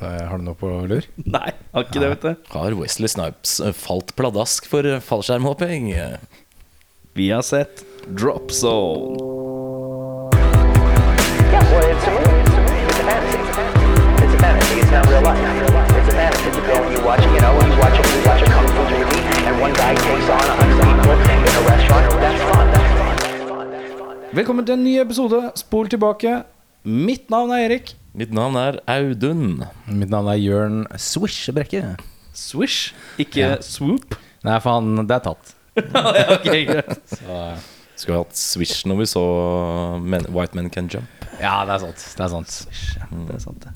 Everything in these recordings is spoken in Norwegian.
Har du noe på lur? Nei, har ikke det, vet du. Har Wesley Snipes eh, falt pladask for eh, fallskjermhopping? Vi har sett Drop Zone. Yeah, well, it's a movie. It's a movie. It's a fantasy. It's a fantasy. It's not real life. It's a fantasy. You go and you watch, you know, you watch a, you watch a kung fu movie, and one guy takes on a hundred people in a restaurant. That's fun. That's fun. That's fun. That's fun. Velkommen til en ny episode. Spol tilbake. Mitt navn er Erik. Mitt navn er Audun. Mitt navn er Jørn Swish Brekke. Swish, ikke Ja. swoop. Nei, faen, det er tatt. okay, greit. Skulle hatt Swish når vi så men, White Men Can Jump. Ja, det er sant. Det er sant. Det er sant, det.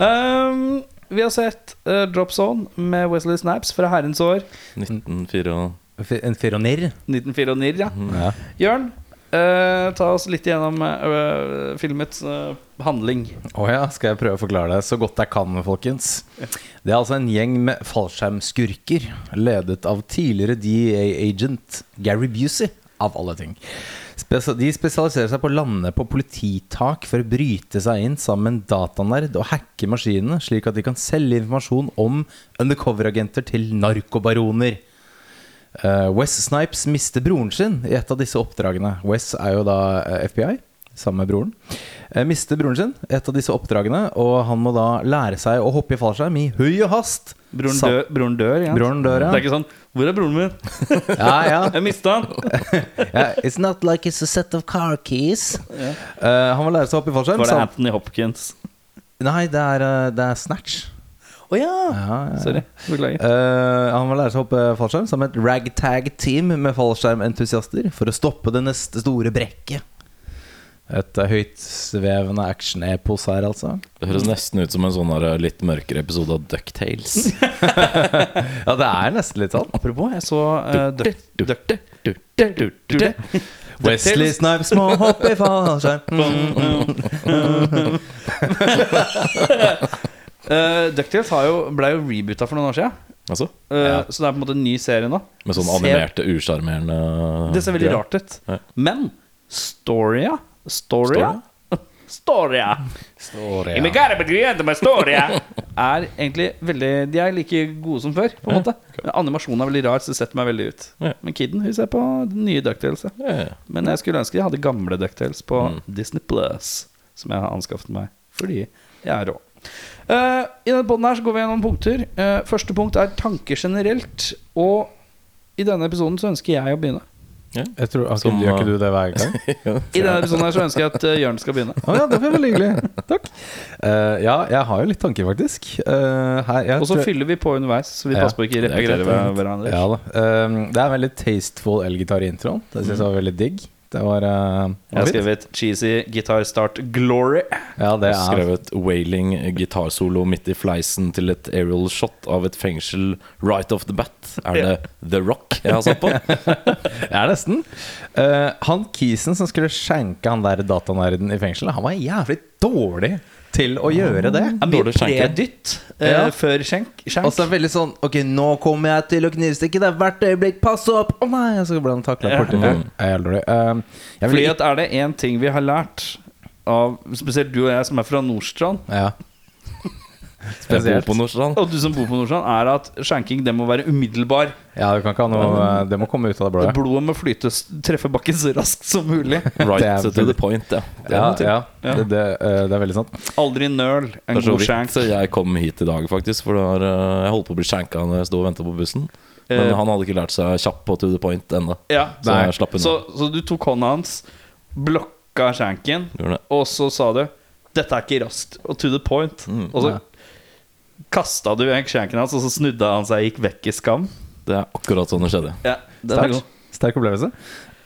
Um, vi har sett uh, Drop Zone med Wesley Snaps fra herrens år 1904 F- En fyronir. 1994. Ja. Ja. Jørn, eh, ta oss litt gjennom uh, filmets uh, handling. Å ja, skal jeg prøve å forklare det så godt jeg kan, folkens. Det er altså en gjeng med fallskjermskurker ledet av tidligere DEA-agent Gary Busey, av alle ting. Spes- De spesialiserer seg på å lande på polititak for å bryte seg inn sammen med en datanerd og hacke maskinene, slik at de kan selge informasjon om undercover-agenter til narkobaroner. Eh, Wes Snipes mister broren sin i et av disse oppdragene. Wes er jo da eh, FBI, sammen med broren. Eh, mister broren sin i et av disse oppdragene, og han må da lære seg å hoppe i fallskjerm i høy og hast. Broren dø, broren dør ja. Broren dør, ja. Det er ikke sånn 'Hvor er broren min?' Ja, ja. Jeg mista han. yeah, It's not like it's a set of car keys. Eh, han må lære seg å hoppe i fallskjerm. Var det Anthony Hopkins? Nei, det er, det er Snatch. Å ja. Ja, ja, ja. Sorry. Beklager. Uh, han må lære seg å hoppe fallskjerm sammen med et ragtag-team med fallskjermentusiaster for å stoppe det neste store brekket. Et uh, høytsvevende action-epos her, altså. Det høres nesten ut som en sånn der, litt mørkere episode av Ducktales. Ja, det er nesten litt sånn. Apropos, jeg så uh, Wesley Snipes må hoppe i fallskjerm. Uh, DuckTales jo, ble jo reboota for noen år siden. Altså, Uh, Ja. Så det er på en måte en ny serie nå. med sånn Se- animerte, usjarmerende Det ser veldig rart ut. Ja. Men Storia Storia? Storia. Storia. Storia. er egentlig veldig De er like gode som før, på en måte. Men Animasjonen er veldig rar, så det setter meg veldig ut. Ja. Men Kidden hun ser på den nye Ducktails. ja. Ja, ja. Men jeg skulle ønske jeg hadde gamle Ducktails på Mm. Disney Plus, som jeg har anskaffet meg fordi jeg er rå. Eh, I denne podden her så går vi gjennom punkter. Uh, første punkt er tanker generelt. Og i denne episoden så ønsker jeg å begynne. Jeg tror, har Som, gjør ikke du det hver gang? I denne episoden her så ønsker jeg at uh, Jørn skal begynne. Å ja, det var veldig hyggelig. Takk. Uh, ja, jeg har jo litt tanker, faktisk. Uh, her, jeg Og så tror- fyller vi på underveis, så vi Ja, passer på ikke å er repetere er hverandre. Ja da. Eh, det er en veldig tasteful elgitar i introen. Det syns jeg var veldig digg. Det var, eh, Jeg har skrevet cheesy guitar start glory. Ja, det er skrevet wailing gitarsolo midt i fleisen til et aerial shot av et fengsel right off the bat. Er det The Rock jeg har satt på? Det er nesten. Uh, han kisen som skulle skjenke han der datanerden i fengselet, han var jævlig dårlig til å gjøre det. Ja, mye predytt eh, Ja. før skjenk. skjenk. Og så er det veldig sånn Ok, nå kommer jeg til å knivstikke deg hvert øyeblikk, pass opp! Å nei! Og så blir han takla Ja. dårlig. Eh, vil Fordi at er det én ting vi har lært av spesielt du og jeg som er fra Nordstrand, Ja. Jeg bor på og du som bor på Nordstrand, er at skjenking det må være umiddelbar. Ja, du kan ikke ha noe Det må komme ut av det blå. Blodet må flyte treffebakken treffe bakken så raskt som mulig. Right er to the point, ja. Det Ja, må ja. Ja. Det, det, eh, det er veldig sant. Aldri nøl. En Det er god skjenk. så jeg kom hit i dag, faktisk. For var, eh, jeg holdt på å bli skjenka når jeg sto og venta på bussen. Men Eh, han hadde ikke lært seg kjapp på to the point ennå. Ja, Så Nei. jeg slapp unna. så, så du tok hånda hans, blokka skjenken, og så sa du 'Dette er ikke raskt', og to the point. Mm. og så. Kasta du vekk skjenken hans, og så snudde han seg og gikk vekk i skam. Det er akkurat sånn det skjedde. Ja, er Sterk, sterk opplevelse.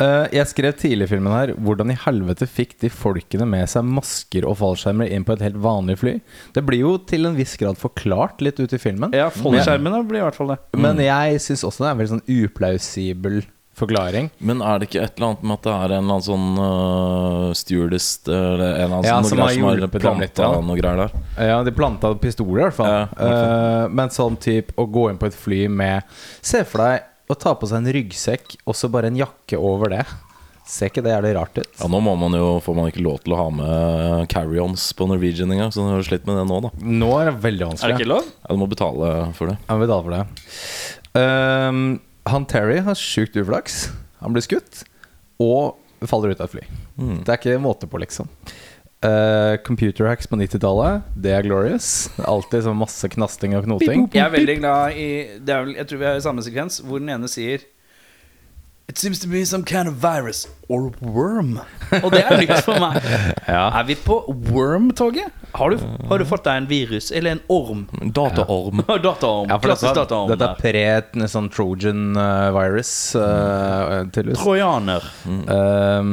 Uh, jeg skrev tidlig i filmen her hvordan i helvete fikk de folkene med seg masker og fallskjermer inn på et helt vanlig fly. Det blir jo til en viss grad forklart litt ut i filmen. Ja, Fallskjermene blir i hvert fall det. Men jeg syns også det er en veldig sånn uplausibel forklaring. Men er det ikke et eller annet med at det er en eller annen sånn uh, stewardess eller en eller annen Ja, sånn som har som har hjulpet dem litt, ja. noe greier der? Ja, de planta pistoler, i hvert fall. Ja, uh, Eh, men sånn type å gå inn på et fly med Se for deg å ta på seg en ryggsekk og så bare en jakke over det. Ser ikke det jævlig rart ut? Ja, Nå må man jo, får man ikke lov til å ha med carry-ons på Norwegian engang, så du har slitt med det nå, da. Nå er det veldig Er det ikke lov? Ja, du må betale for det. Må betale for det. Ehm, han Terry har sjukt uflaks. Han blir skutt og faller ut av et fly. Mm. Det er ikke måte på, liksom. Uh, computer hacks på 90-tallet, det er glorious. Alltid sånn masse knasting og knoting. Jeg er veldig glad i det er vel, Jeg tror vi har samme sekvens hvor den ene sier It seems to be some kind of virus or worm. Og det er nytt for meg. Er vi på worm-toget? Har, du- har du fått deg en virus eller en orm? Dataorm. Dataorm. Ja, Klassisk dette, dataorm. dette er pre sånn Trojan eh, virus, uh, tydeligvis. Trojaner. Um,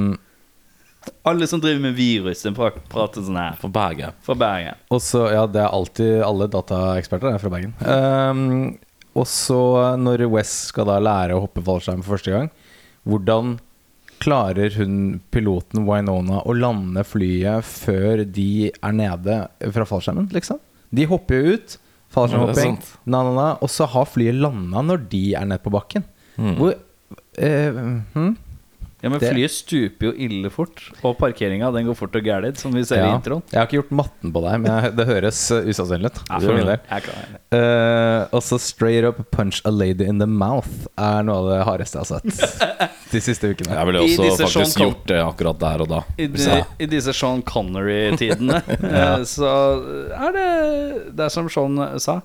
Alle som driver med virus, de prater sånn her. Fra Bergen. Fra Bergen. Og så, ja, det er alltid Alle dataeksperter er fra Bergen. Um, og så, når Wes skal da lære å hoppe fallskjerm for første gang, hvordan klarer hun piloten Winona å lande flyet før de er nede fra fallskjermen, liksom? De hopper jo ut, fallskjermhopping, er na, na, na, og så har flyet landa når de er nede på bakken. Hvor eh, hm? Ja, men Det- flyet stuper jo ille fort. Og parkeringa den går fort og gæren, som vi ser i introen. Jeg har ikke gjort matten på deg, men det høres uh, usannsynlig ut. Ja, for min del. Eh, og så straight up punch a lady in the mouth er noe av det hardeste jeg har sett de siste ukene. Jeg ville også faktisk Sean gjort det akkurat der og da. I, de, jeg- I disse Sean Connery-tidene ja. så er det Det er som Sean sa.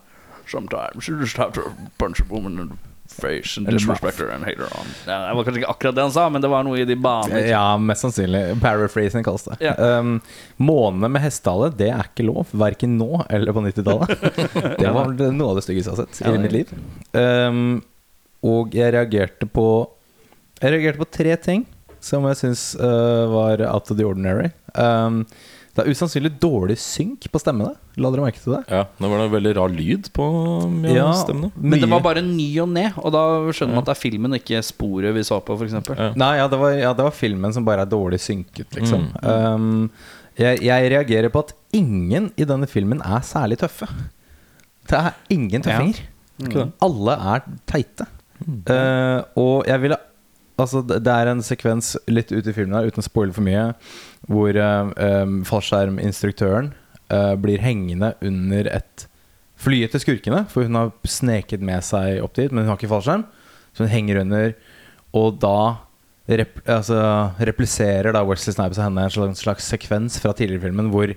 Sometimes you just have to punch a woman face and In disrespect her and hate her on. Ja, det var kanskje ikke akkurat det han sa, men det var noe i de baner. Ja, mest sannsynlig. Paraphrasing kalles det. Ja. Um, måne med hestehale, det er ikke lov. Verken nå eller på 90-tallet. Det var noe av det styggeste jeg har sett i ja, mitt liv. Um, og jeg reagerte på Jeg reagerte på tre ting som jeg syns uh, var out of the ordinary. Um, det er usannsynlig dårlig synk på stemmene. La dere merke til det? Ja, det var en veldig rar lyd på mye Ja, stemmene. Men det var bare ny og ned, og da skjønner man at det er filmen, ikke sporet vi så på, f.eks. Ja. Nei, ja det, var, ja, det var filmen som bare er dårlig synket, liksom. Um, jeg, jeg reagerer på at ingen i denne filmen er særlig tøffe. Det er ingen tøffinger. Ja. Mm. Alle er teite. Uh, og jeg ville Altså, det er en sekvens litt ute i filmen her, uten å spoile for mye, hvor um, fallskjerminstruktøren uh, blir hengende under et flyet til skurkene, for hun har sneket med seg opp dit, men hun har ikke fallskjerm. Så hun henger under, og da rep altså, repliserer da Wesley Snipes og henne en slags, slags sekvens fra tidligere filmen hvor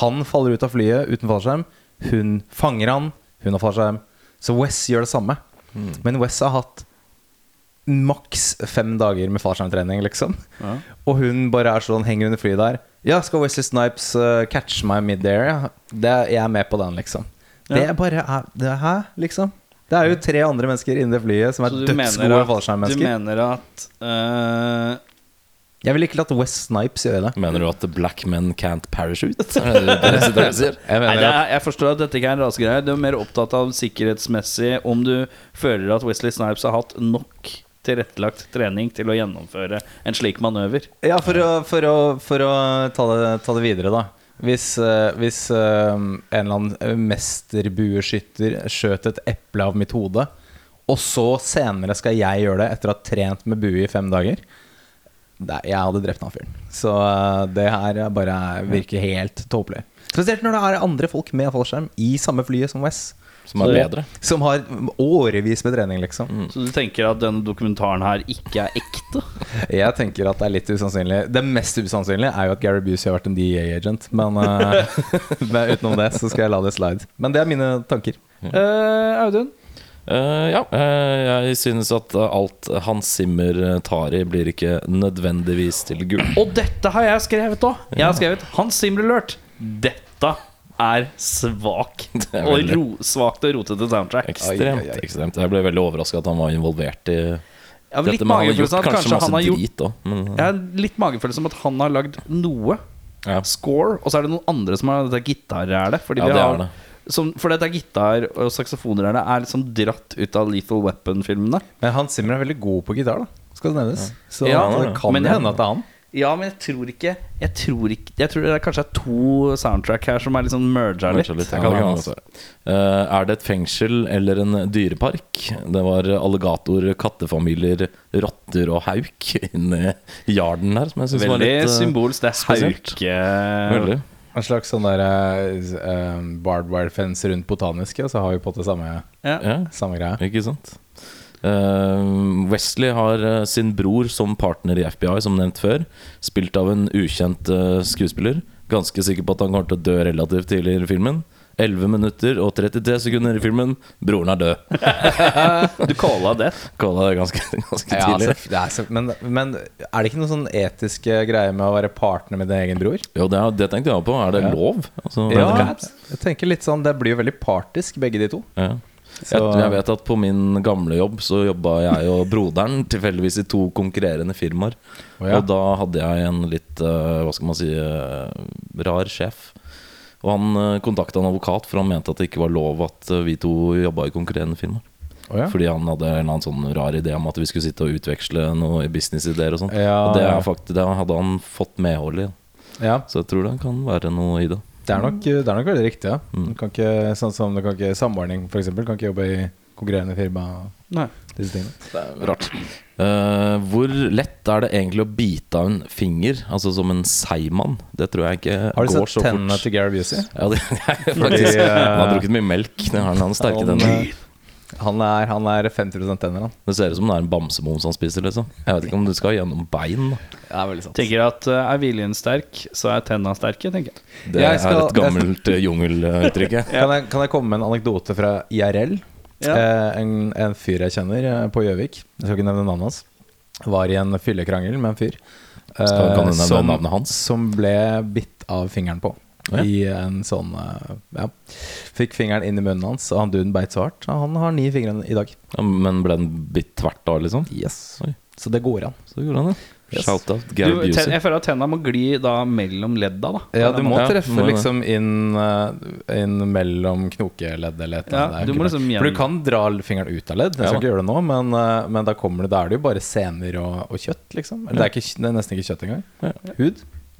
han faller ut av flyet uten fallskjerm, hun fanger han, hun har fallskjerm. Så Wes gjør det samme. Men Wes har hatt maks fem dager med fallskjermtrening, liksom. Ja. Og hun bare er sånn, henger under flyet der. Ja, skal Wesley Snipes uh, catch meg mid-air? Ja. Det, jeg er med på den, liksom. Det er bare er, det, Hæ, liksom? Det er jo tre andre mennesker inni det flyet som er dødsgode fallskjermmennesker. du mener at uh... Jeg ville ikke latt Wes Snipes gjøre det. Mener du at black men can't parachute? Er det det du sier? Jeg Nei, det er, jeg forstår at dette ikke er en rasegreie. Du er mer opptatt av sikkerhetsmessig om du føler at Wesley Snipes har hatt nok tilrettelagt trening til å gjennomføre en slik manøver. Ja, for å, for å, for å ta, det, ta det videre, da. Hvis, eh, hvis eh, en eller annen mesterbueskytter skjøt et eple av mitt hode, og så senere skal jeg gjøre det etter å ha trent med bue i fem dager Jeg hadde drept han fyren. Så eh, det her bare virker helt tåpelig. Spesielt når det er andre folk med fallskjerm i samme flyet som Wes. Som er bedre. Som har årevis med trening, liksom. Så du tenker at denne dokumentaren her ikke er ekte? Jeg tenker at det er litt usannsynlig. Det mest usannsynlige er jo at Gary Busey har vært en DEA-agent. Men, eh, men utenom det så skal jeg la det slide. Men det er mine tanker. Uh, Audun? Uh, ja, uh, jeg synes at eh, alt Hans Zimmer tar i, blir ikke nødvendigvis til gull. Og dette har jeg skrevet òg. Jeg har skrevet Hans Zimmer Alert. Dette er svak er og veldig- ro, svakt og rotete soundtrack. Ekstremt. Ekstremt Jeg ble veldig overraska at han var involvert i ja, dette. Men han har gjort kanskje kanskje masse han har gjort drit òg, men Jeg har litt magefølelse om at han har lagd noe ja. score, og så er det noen andre som har dette gitarrælet. Fordi Ja, vi det har- er det. Som, for dette gitar- og saksofoner der er liksom dratt ut av Lethal Weapon-filmene. Men Hans Zimmer er veldig god på gitar, da. Skal det nevnes. Så Ja, det kan hende at det er han. Ja, men jeg tror ikke Jeg tror, ikke, jeg tror det er kanskje er to soundtrack her som er sånn merga litt. Litt, Ja, ja. Eh, er det et fengsel eller en dyrepark? Det var alligator, kattefamilier, rotter og hauk inni yarden her, som jeg syns var Veldig litt eh, symbolsk. Det er spesielt. hauke Veldig. En slags sånn der uh, barbed wire fence rundt botaniske, og så har vi på det samme, ja. Ja, samme greia. ikke sant? Eh, Wesley har uh, sin bror som partner i FBI, som nevnt før. Spilt av en ukjent uh, skuespiller. Ganske sikker på at han kommer til å dø relativt tidlig i filmen. 11 minutter og 33 sekunder i filmen. Broren er død. Du calla det. Calla det ganske, ganske Ja, tidlig. altså, er så, men, men er det ikke noen sånn etiske greier med å være partner med din egen bror? Jo, det, er- det tenkte jeg på. Er det Ja. lov? Altså, Ja, jeg tenker litt sånn Det blir jo veldig partisk, begge de to. ja. Så, Jeg, jeg vet at på min gamle jobb så jobba jeg og broderen tilfeldigvis i to konkurrerende firmaer. Oh, ja. Og da hadde jeg en litt, eh, hva skal man si, eh, rar sjef. Og han uh, kontakta en advokat, for han mente at det ikke var lov at eh, vi to jobba i konkurrerende firmaer. Oh, ja. Fordi han hadde en annen sånn rar idé om at vi skulle sitte og utveksle noe businessideer og sånn. Ja, og det, faktisk, det hadde han fått medhold i. ja. Så jeg tror det kan være noe i det. Det er nok, det er nok veldig riktig, ja. Mm. Kan ikke, sånn som det kan ikke Samordning, for eksempel, kan ikke jobbe i konkurrerende firma. Nei. Disse tingene. Det er rart. Uh, hvor lett er det egentlig å bite av en finger, altså som en seigmann? Det tror jeg ikke Har du sett så tennene til Gary Busey? Ja, det er faktisk eh, Han har drukket mye melk. Det har han, har sterke tenner. Han er, han er 50 tenner, han. Det ser ut som det er en bamsemums han spiser. Liksom. Jeg vet ikke om du skal gjennom bein. da. Det er veldig sant. Tenker at uh, er viljen sterk, så er tenna sterke, tenker jeg. Det Jeg skal- er et gammelt uh, jungeluttrykk. Kan, jeg, kan jeg komme med en anekdote fra IRL? Ja. Eh, en, en fyr jeg kjenner eh, på Gjøvik, jeg skal ikke nevne navnet hans, var i en fyllekrangel med en fyr. eh, Skal- kan du nevne som, navnet hans? Som ble bitt av fingeren på. Ja. I en sånn eh, Ja. Fikk fingeren inn i munnen hans, og han duden beit så hardt. Han har ni fingre i dag. Ja, men ble den bitt tvert da, liksom? Yes Oi. Så det går an. Så det går an, ja. Yes. Shout-out Du, Gary ten, Busey. jeg føler at tenna må gli da mellom ledda, da. Ja, du må Ja, treffe må liksom inn, eh, inn mellom knokeleddet eller et eller annet. Er du liksom For du kan dra fingeren ut av ledd. Jeg skal ja, ikke gjøre det nå, men, eh, men da kommer det Da er det jo bare sener og, og kjøtt, liksom. Eller det, er ikke, det er nesten ikke kjøtt engang. Ja.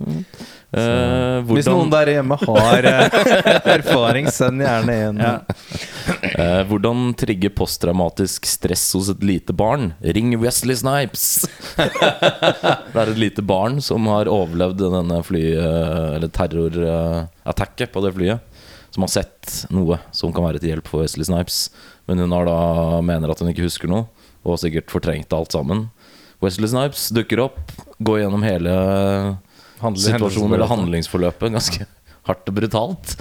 Hud. Eh, Hvis noen der hjemme har eh, erfaring, send gjerne inn. Ja. Uh, hvordan trigge posttraumatisk stress hos et lite barn? Ring Wesley Snipes! det er et lite barn som har overlevd denne fly... Eller terrorattacket på det flyet. Som har sett noe som kan være til hjelp for Wesley Snipes. Men hun har da mener at hun ikke husker noe, og har sikkert fortrengt alt sammen. Wesley Snipes dukker opp, går gjennom hele situasjonen eller handlingsforløpet ganske hardt og brutalt.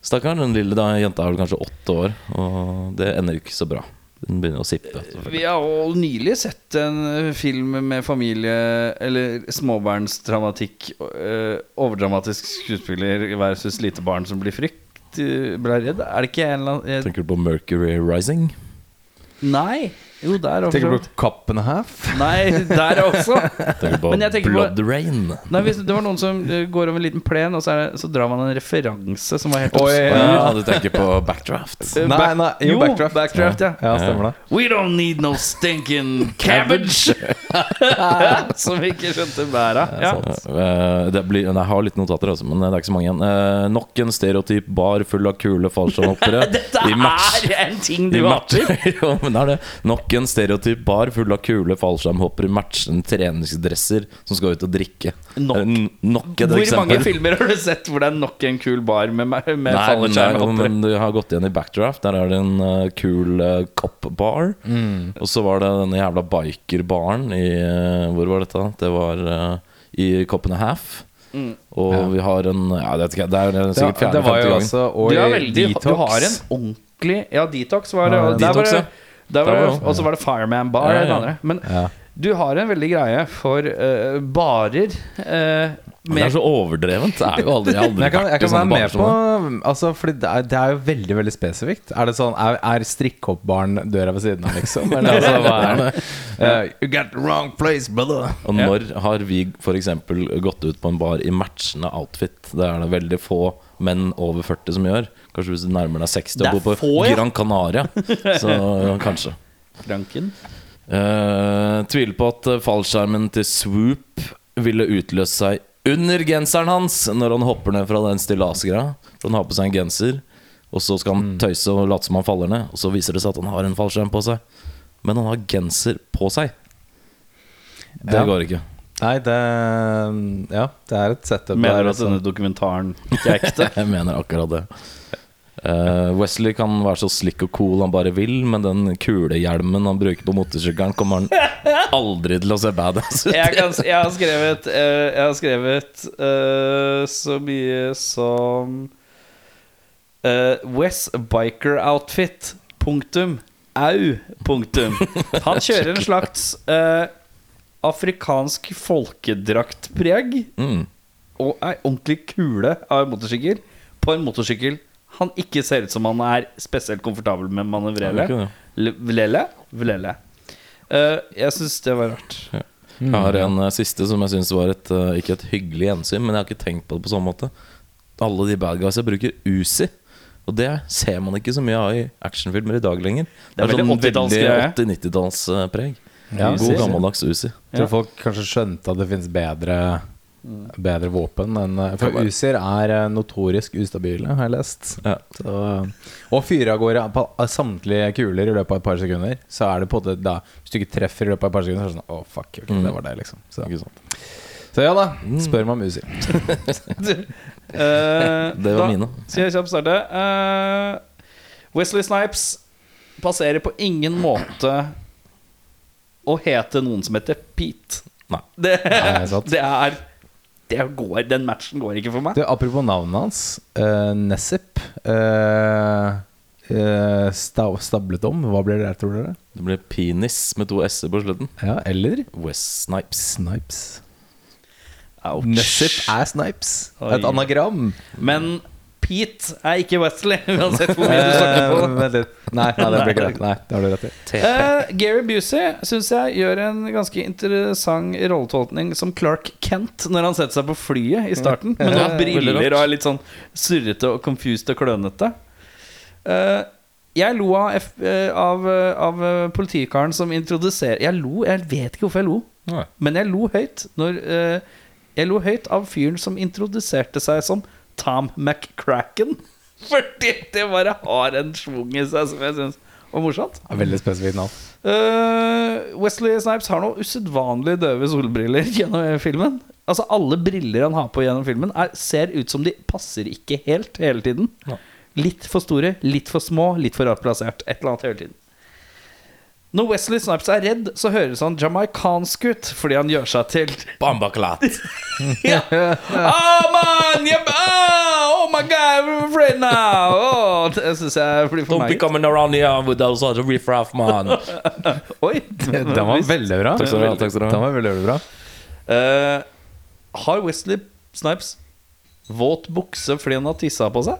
Stakkar, den lille da, jenta er vel kanskje åtte år, og det ender ikke så bra. Den begynner å sippe. Vi har jo nylig sett en eh, film med familie Eller småbarnsdramatikk. eh, overdramatisk skuespiller versus lite barn som blir frykt. Blir Ble redd. Er det ikke en eller annen eh, Tenker du på Mercury Rising? Nei. Jo, der også. Tenker du på Cup and a Half? Nei, der også. Tenker på Men jeg tenker på- Blood Rain? Nei, hvis Det var noen som eh, går over en liten plen, og så, det, så drar man en referanse som var helt Oi. Ja, du tenker på Backdraft? Eh, Nei, nei, jo, Backdraft. Backdraft, ja. Ja, stemmer det. We don't need no stinking cabbage! som vi ikke skjønte bæra. Ja. Eh, det blir, jeg har litt notater, altså, men det er ikke så mange igjen. Nok en stereotyp bar full av kule fallskjermhoppere. Dette er en ting du hater! jo, men det er det. Nok en stereotyp bar full av kule fallskjermhoppere i matchende treningsdresser som skal ut og drikke. Nok. N- nok et Hvor eksempel. mange filmer har du sett hvor det er nok en kul bar med, med er- fallskjermhoppere? men du har gått igjen i Backdraft. Der er det en uh, kul uh, cop bar. Mm. Og så var det denne jævla bikerbaren i uh, Hvor var dette? Det var uh, i Cop and a Half. Mm. Og Ja. vi har en Ja, det, er- det er Det, sikkert var jo fjerde-femte gang. også Og Du, har veldig, Detox. du har en ordentlig Ja, Detox var det. Ja, Detox, var det- der var Der var det- det. Og så var det Fireman Bar. Ja, ja. andre. Men Ja. du har en veldig greie for uh, barer Uh, Men det er så overdrevent. Det er jo aldri, jeg aldri jeg kan, jeg kan være med på altså, Fordi det er, det er jo veldig veldig spesifikt. Er det sånn Er, er strikkhoppbaren døra ved siden av, liksom? Eller altså, hva er det? Uh, you got the wrong place, brother. Og når har vi f.eks. gått ut på en bar i matchende outfit? Det er det veldig få menn over 40 som gjør. Kanskje hvis du nærmer deg 60 og bor på få, ja. Gran Canaria. Så kanskje. Franken. Uh, tviler på at eh, fallskjermen til Swoop ville utløst seg under genseren hans når han hopper ned fra den stillasgreia. Han har på seg en genser, og så skal han tøyse og late som han faller ned. Og så viser det seg at han har en fallskjerm på seg. Men han har genser på seg. Det Ja. går ikke. Nei, det Ja, det er et setup Mener du at denne dokumentaren ikke er ekte? Jeg mener akkurat det. Eh, Wesley kan være så slick og cool han bare vil, men den kulehjelmen han bruker på motorsykkelen, kommer han aldri til å se badass ut jeg, i. kan, jeg har skrevet uh, Jeg har skrevet uh, så mye som uh, Wes Biker Outfit. Punktum. Au. Punktum. Han kjører en slags afrikansk folkedraktpreg Mm. og ei ordentlig kule av en motorsykkel på en motorsykkel han ikke ser ut som han er spesielt komfortabel med å manøvrere. Ja, det er Vlele? Vlele. Uh, jeg syns det var rart. Jeg har en uh, siste som jeg syns var et uh, ikke et hyggelig gjensyn, men jeg har ikke tenkt på det på sånn måte. Alle de bad guysa bruker Uzi. Og det ser man ikke så mye av i actionfilmer i dag lenger. Det er veldig 80-tallsgreie. 80-90-tallspreg. Ja, God gammeldags Uzi. Jeg tror folk kanskje skjønte at det finnes bedre Bedre våpen enn For Usir er eh, notorisk ustabile, har jeg lest. Ja. Så, og fyrer av gårde på samtlige kuler i løpet av et par sekunder. Så er det på måte da Hvis du ikke treffer i løpet av et par sekunder, så er det sånn Å, fuck, okay, Mm. det var det, liksom. Så, Ikke sant? så ja da, spør meg om Usir. Eh, Det var da mine. Skal jeg kjapt starte? Uh, Wesley Snipes passerer på ingen måte å hete noen som heter Pete. Nei. Det, Nei, det er det går, Den matchen går ikke for meg. Du, apropos navnet hans. Uh, Nessip. Uh, uh, stav, stablet om. Hva blir det der, tror dere? Det blir penis med to s-er på slutten. Ja, eller West Snipes. Snipes. Ouch. Nessip er Snipes. Oi. Et anagram. Men Pete er ikke Wesley, uansett hvor mye du snakker på. Eh, vent litt. Nei, nei, det blir ikke det. Nei, det har du rett i. Eh, Gary Busey syns jeg gjør en ganske interessant rolletolkning som Clark Kent når han setter seg på flyet i starten. Med han noen briller og er litt sånn surrete og confused og klønete. Eh, jeg lo av, F, eh, av, eh, av politikaren som introduserer Jeg lo, jeg vet ikke hvorfor jeg lo, Nei. men jeg lo høyt når eh, Jeg lo høyt av fyren som introduserte seg som Tom McCracken. Fordi det bare har en schwung i seg som jeg syns var morsomt. Ja, Veldig spesifikt navn. Uh, Wesley Snipes har noe usedvanlig døve solbriller gjennom filmen. Altså Alle briller han har på gjennom filmen, er, ser ut som de passer ikke helt hele tiden. Ja. Litt for store, litt for små, litt for rart plassert. Et eller annet hele tiden. Når Wesley Snipes er redd, så høres han jamaicansk ut fordi han gjør seg til Bambaklat. ja. Oh man, yeah, oh, oh my god, I'm afraid now. Oh, det syns jeg blir for Don't be meg. coming around here with those other riff-raff, man. Oi, Den var veldig bra. Takk skal du ha, takk skal du ha. Den var veldig, veldig bra. Uh, har Wesley Snipes våt bukse fordi han har tissa på seg?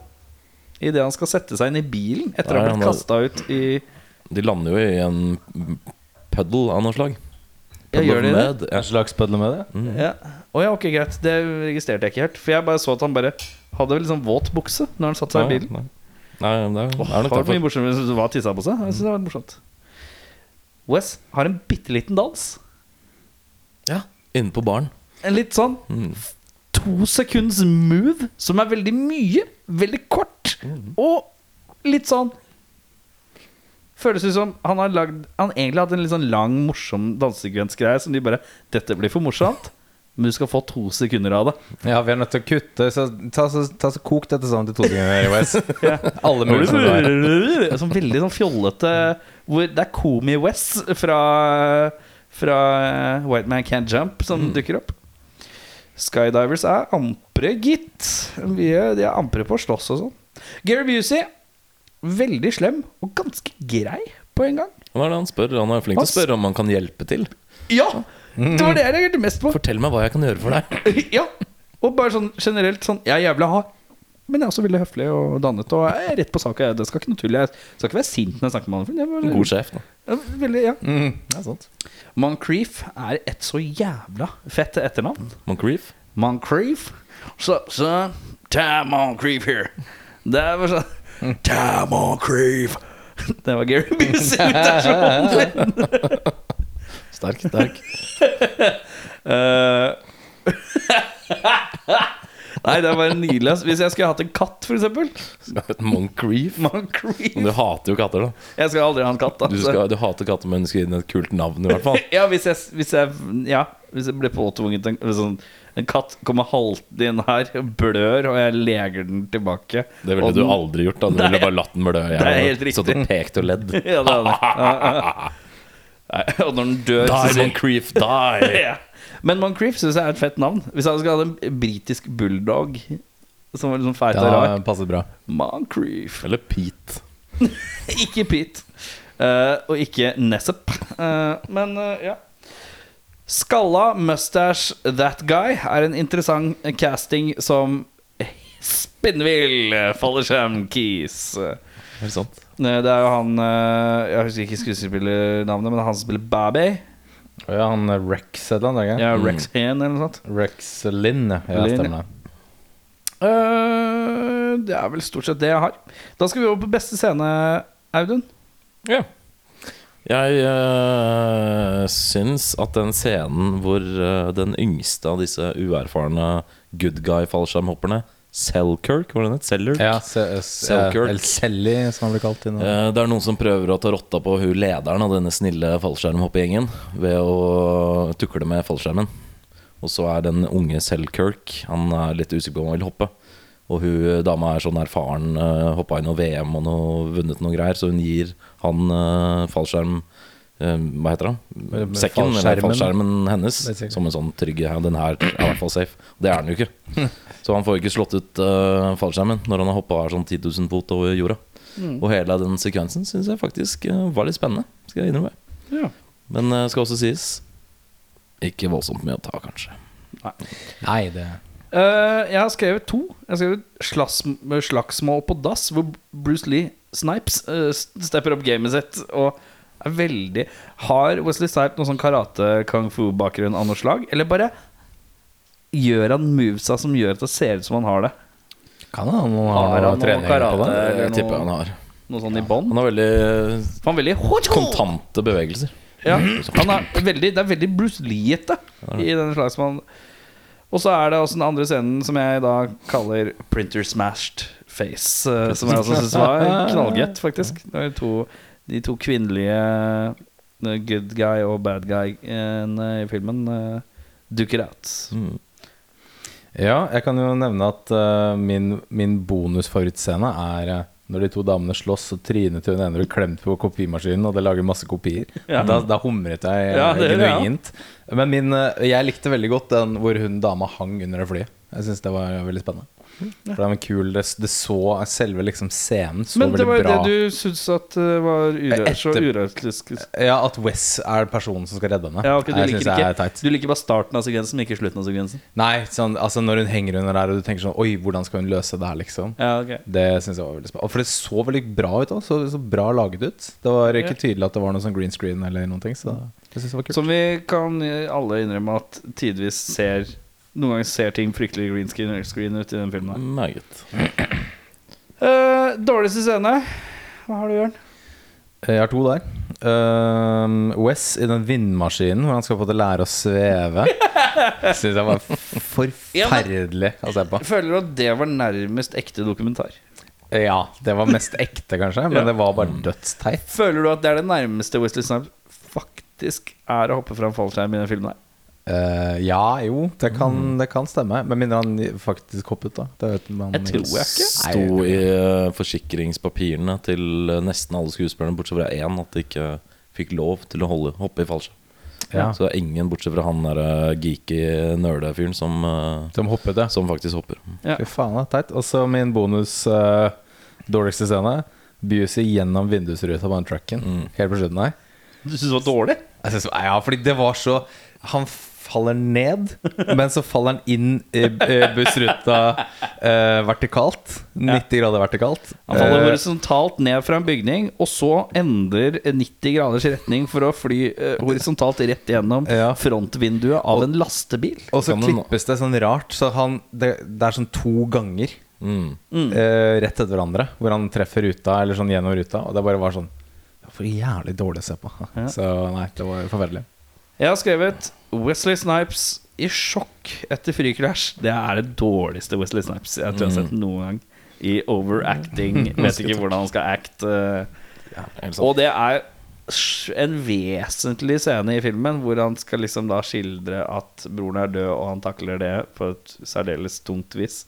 Idet han skal sette seg inn i bilen etter å ha blitt kasta ut i De lander jo i en puddle av noe slag. Ja, gjør de det? Ja. En slags puddle med det. Mm. Ja. Oh, ja, ok, greit. Det registrerte jeg ikke helt. For jeg bare så at han bare hadde litt liksom våt bukse når han satte seg i bilen. Nei, nei, det er, oh, er nok derfor. morsommere hvis du var tissa på seg. Jeg synes det var morsomt Wes har en bitte liten dans. Ja, Inne på baren. En litt sånn Mm. to sekunds move, som er veldig mye, veldig kort, og litt sånn Føles ut som han har lagd Han egentlig hatt en litt sånn lang, morsom dansegrensgreie som de bare 'Dette blir for morsomt', men du skal få to sekunder av det. Ja, vi er nødt til å kutte. Så ta, så, ta så Kok dette sammen til to sekunder, Wes. Alle mulige som er. Sånn veldig sånn fjollete hvor Det er Komi West fra, fra eh, White Man Can't Jump som dukker opp. Skydivers er ampre, gitt. De er ampre på å slåss og sånn. Gary Busey, veldig slem og ganske grei på en gang. Hva er det han spør? Han er flink til å spørre om han kan hjelpe til. Ja! Det var det jeg reagerte mest på. Fortell meg hva jeg kan gjøre for deg. Ja, og bare sånn generelt sånn Jeg er jævla hard Men jeg er også veldig høflig og dannet Og jeg er rett på sak Det skal ikke noe tull Jeg skal ikke være sint når jeg snakker med han var- God sjef, da. Veldig, ja Mm, det er sant. Moncrief er et så jævla fett etternavn Moncrief. Moncrief Så, så Tam Moncrief here Det er bare sånn Tam Moncrief Det var Gary Busey-imitasjonen Sterk, sterk. Eh, Nei, det er bare nydelig. Hvis jeg skulle hatt en katt, for eksempel Moncrief. Moncrief. Men du hater jo katter, da. Jeg skal aldri ha en katt, da. Du, skal, du hater kattemennesker inn et kult navn, i hvert fall. Ja, hvis jeg, hvis jeg, ja, hvis jeg blir påtvunget en, sånn, en katt kommer haltende inn her, blør, og jeg leger den tilbake. Det ville Og du den- aldri gjort. da Du ville bare latt den blø. Jeg Det er helt riktig. Satt og pekt og ledd. Ja, det det. Ja, ja. Nei, og når den dør Die, så, Moncrief, die! ja. Men Moncrief syns jeg er et fett navn. Hvis jeg skulle hatt en britisk bulldog som var liksom feit og rar. Ja, passer bra. Moncrief. Eller Pete. Ikke Pete. Uh, og ikke Nessep. Uh, men uh, ja. Skalla, mustache, that guy er en interessant casting som spinnvill fallskjermkis. Helt sant. Eh, Det er jo han eh, Jeg husker ikke skuespillernavnet, men han som spiller Baby. Ja, han Rex et eller annet, ikke? Ja, Rex Hane eller noe sånt. Rex Lynn, ja. Stemmer det. Uh, det er vel stort sett det jeg har. Da skal vi over på beste scene, Audun. Ja. Jeg uh, syns at den scenen hvor uh, den yngste av disse uerfarne good guy-fallskjermhopperne, Selkirk, var det den het? Sellerk? Ja, se, Selkirk. Eller Selly, som han blir kalt. Uh. Eh, Det er noen som prøver å ta rotta på hun lederen av denne snille fallskjermhoppegjengen ved å tukle med fallskjermen. Og så er den unge Selkirk Han er litt usikker på om han vil hoppe. Og hun dama er sånn erfaren, uh, hoppa i noe VM og noe, vunnet noe greier, så hun gir han uh, fallskjerm eh, Hva heter det? Sekken, eller fallskjermen. hennes. Som en sånn trygg ja, Den her er i hvert fall safe. Det er den jo ikke. Så han får ikke slått ut uh, fallskjermen når han har hoppa sånn 10 000 fot over jorda. Og hele den sekvensen syns jeg faktisk uh, var litt spennende. Skal jeg innrømme. Ja. Men uh, skal også sies ikke voldsomt mye å ta, kanskje. Nei, det Eh, jeg har skrevet to. Jeg har skrevet slags, Slagsmål på dass, hvor Bruce Lee Snipes uh, stepper opp gamet sitt og er veldig Har Wesley Snipes noe sånn karate-kung fu-bakgrunn av noe slag? Eller bare gjør han movesa som gjør at det ser ut som han har det? kan hende han Har har han trening karate? på det. Jeg tipper han har Noe sånn i bånd. Han har veldig han veldig kontante bevegelser. Ja, han er veldig, det er veldig Bruce Lee-ete i denne slagsmålen. Og så er det også den andre scenen som jeg da kaller Printer Smashed Face. eh, Som jeg også syns var knallgøtt, faktisk. Det var to, de to kvinnelige eh, good guy og bad guy-ene i filmen eh, dukker out. Mm. Ja, jeg kan jo nevne at uh, min, min bonusfavorittscene er eh, når de to damene slåss, og trynet til hun ene blir klemt på kopimaskinen, og det lager masse kopier. Ja. Da, da humret jeg eh, Ja, genuint. Men min, eh, jeg likte veldig godt den hvor hun dama hang under det flyet. Jeg syns det var veldig spennende. For det var kul Det, det så Selve liksom scenen så Men det veldig var bra det du syntes at eh, var ure, så Etter- urealistisk. Ja, at Wes er personen som skal redde henne. Ja, ok, du, jeg liker synes det er ikke, teit. du liker bare starten av sekvensen, men ikke slutten av sekvensen? Nei, sånn, altså når hun henger under der, og du tenker sånn Oi, hvordan skal hun løse det her, liksom? Ja, ok Det synes jeg var veldig spennende. For det så veldig bra ut. òg. Så, så bra laget ut. Det var ikke Ja. tydelig at det var noe sånn green screen eller noen ting. Så det synes jeg var kult. Som vi kan alle innrømme at tidvis ser Noen ganger ser ting fryktelig green screen, screen ut i den filmen. her. Meget. Eh, dårligste scene? Hva har du, Jørn? Jeg har to der. Uh, Wes i den vindmaskinen hvor han skal få til å lære å sveve. Syns jeg var forferdelig å se på. Føler du at det var nærmest ekte dokumentar? Ja, det var mest ekte, kanskje, men Ja. det var bare dødsteit. Føler du at det er det nærmeste Wesley Snipes faktisk er å hoppe fra en fallskjerm i den filmen her? Eh, ja, jo, det kan, det kan stemme. Med mindre han faktisk hoppet, da. Det vet man Jeg tror jeg ikke. Sto i uh, forsikringspapirene til eh, nesten alle skuespillerne, bortsett fra én, at de ikke fikk lov til å holde, hoppe i fallskjerm. Ja. Så det er ingen bortsett fra han der geeky nerdefyren som, Som hoppet, ja. som faktisk hopper. Ja. Fy faen, det er teit. Og så min bonus dårligste scene. Busey gjennom vindusruta på den trucken. Mm. Helt på slutten her. Du syns det var dårlig? Jeg synes, ja, fordi det var så Han faller ned, men så faller han inn i i bussruta eh, vertikalt. 90 grader vertikalt. Han faller Eh, horisontalt ned fra en bygning, og så endrer 90 graders retning for å fly eh, horisontalt rett gjennom Ja. frontvinduet av en lastebil. og så klippes det sånn rart, så han det, det er sånn to ganger Mm. uh, rett etter hverandre, hvor han treffer ruta, eller sånn gjennom ruta, og det bare var sånn det var For jævlig dårlig å se på. Ja. Så nei, det var forferdelig. Jeg har skrevet Wesley Snipes i sjokk etter frikrasj Det er det dårligste Wesley Snipes jeg tror jeg har sett noen gang. I overacting. Vet ikke hvordan han skal act. eh. Og det er en vesentlig scene i filmen hvor han skal liksom da skildre at broren er død, og han takler det på et særdeles tungt vis.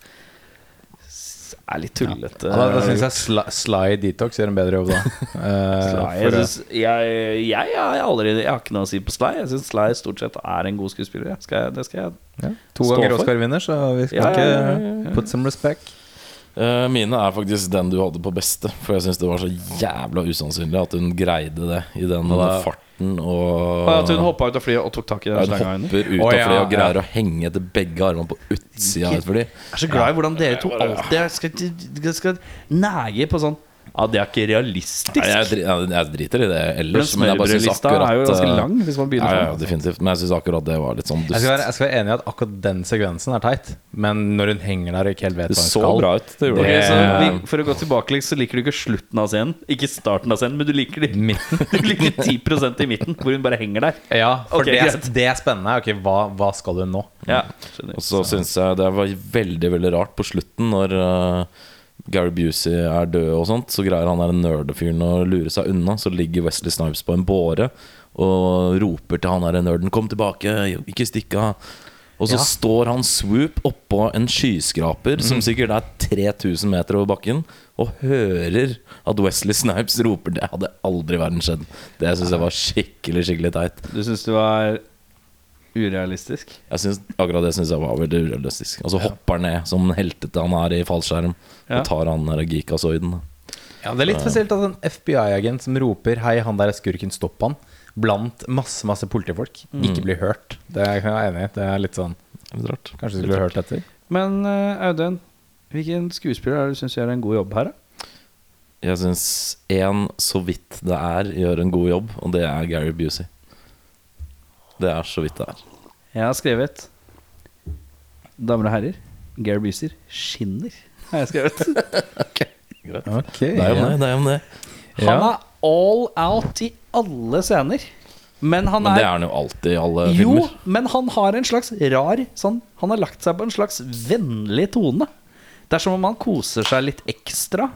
Er litt tullete. Ja, da da syns jeg Sly, Sly Detox gjør en bedre jobb da. uh, Sly, jeg, synes, jeg, jeg, aldri, jeg har ikke noe å si på Sly. Jeg syns Sly stort sett er en god skuespiller. jeg. Skal det skal jeg ja, to Stå ganger. Oscar-vinner, så vi skal Ja, ja, ja, ja, ikke ja. put some respect. Eh, mine er faktisk den du hadde på beste. For jeg syns det var så jævla usannsynlig at hun greide det i den farten. Og Og At hun hoppa ut av flyet og tok tak i Ja, den hun slenga hopper ut av flyet og ja. greier å henge etter begge armene på utsida av et fly. Jeg er så glad i hvordan dere to alltid skal, skal, skal nege på sånn Ja, det er ikke realistisk. Nei, jeg, jeg, jeg driter i det ellers, men jeg bare synes akkurat er jo ganske eh, lang hvis man begynner ja, ja, definitivt. Men jeg syns akkurat det var litt sånn Jeg skal, være, jeg skal være enig i at akkurat den sekvensen er teit, men når hun henger der og ikke helt vet hva hun så skal bra ut. Det gjorde det. det. så Det- For å gå tilbake litt, så liker du ikke slutten av scenen. Ikke starten av scenen, men du liker, de, Midten. du liker 10% i midten, hvor hun bare henger der. Ja, for okay, det, er, det er spennende. Ok, hva, hva skal hun nå? Ja. Og så syns jeg det var veldig veldig rart på slutten, når eh, Gary Busey er død og sånt, så greier han der nerdefyren å lure seg unna. Så ligger Wesley Snipes på en båre og roper til han der nerden 'Kom tilbake, ikke stikk av'. Og så Ja. står han swoop oppå en skyskraper som sikkert er 3000 meter over bakken, og hører at Wesley Snipes roper. Det hadde aldri i verden skjedd. Det syns jeg var skikkelig, skikkelig teit. Du syns det var urealistisk? Jeg synes, akkurat det syns jeg var veldig urealistisk. Altså hopper ned som heltete han er i fallskjerm, Ja. og tar han der geekazoiden. Ja, Det er litt spesielt at en FBI-agent som roper 'hei, han der er skurken, stopp han', blant masse masse politifolk, ikke blir hørt. Det er jeg enig i. Det er litt sånn litt rart. Kanskje du skulle hørt etter. Men uh, Audun, hvilken skuespiller er det du syns gjør en god jobb her? da? Jeg syns én, så vidt det er, gjør en god jobb, og det er Gary Busey. Det er så vidt det er. Jeg har skrevet Damer og herrer, Gary Buser skinner. Har jeg skrevet. Ok, Det er jo ja. det. det, er jo det. Han er all out i alle scener. Men han Men det er han jo alltid i alle Jo, filmer. men han har en slags rar sånn, Han har lagt seg på en slags vennlig tone. Det er som om han koser seg litt ekstra.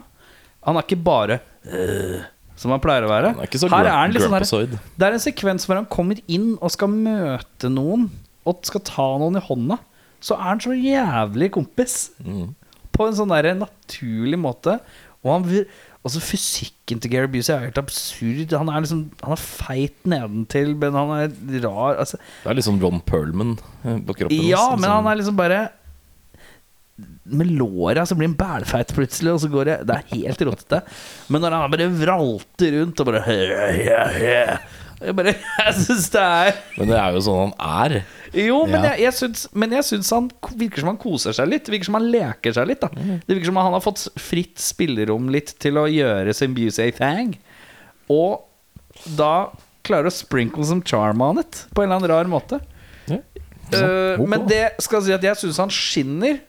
Han er ikke bare øh, som han pleier å være. Han er ikke så Her er han liksom der. Det er en sekvens hvor han kommer inn og skal møte noen og skal ta noen i hånda. Så er han så jævlig kompis. Mm. På en sånn der naturlig måte. Og han Altså Fysikken til Gary Busey er helt absurd. Han er liksom Han er feit nedentil, men han er rar. Altså, Det er litt sånn Ron Perlman eh, på kroppen. ja, men sånn- han er liksom bare Med låra så blir han bælfeit plutselig, og så går det Det er helt råttete. Men når han bare vralter rundt og bare Jeg bare Jeg syns det er Men det er jo sånn han er. Jo, men Ja. jeg, jeg, syns, men jeg syns han virker som han koser seg litt. Det virker som han leker seg litt. da Det virker som han har fått fritt spillerom litt til å gjøre sin Busey thing. Og da klarer å sprinkle some charm on it på en eller annen rar måte. Ja. Uh, Men det skal si at jeg syns han skinner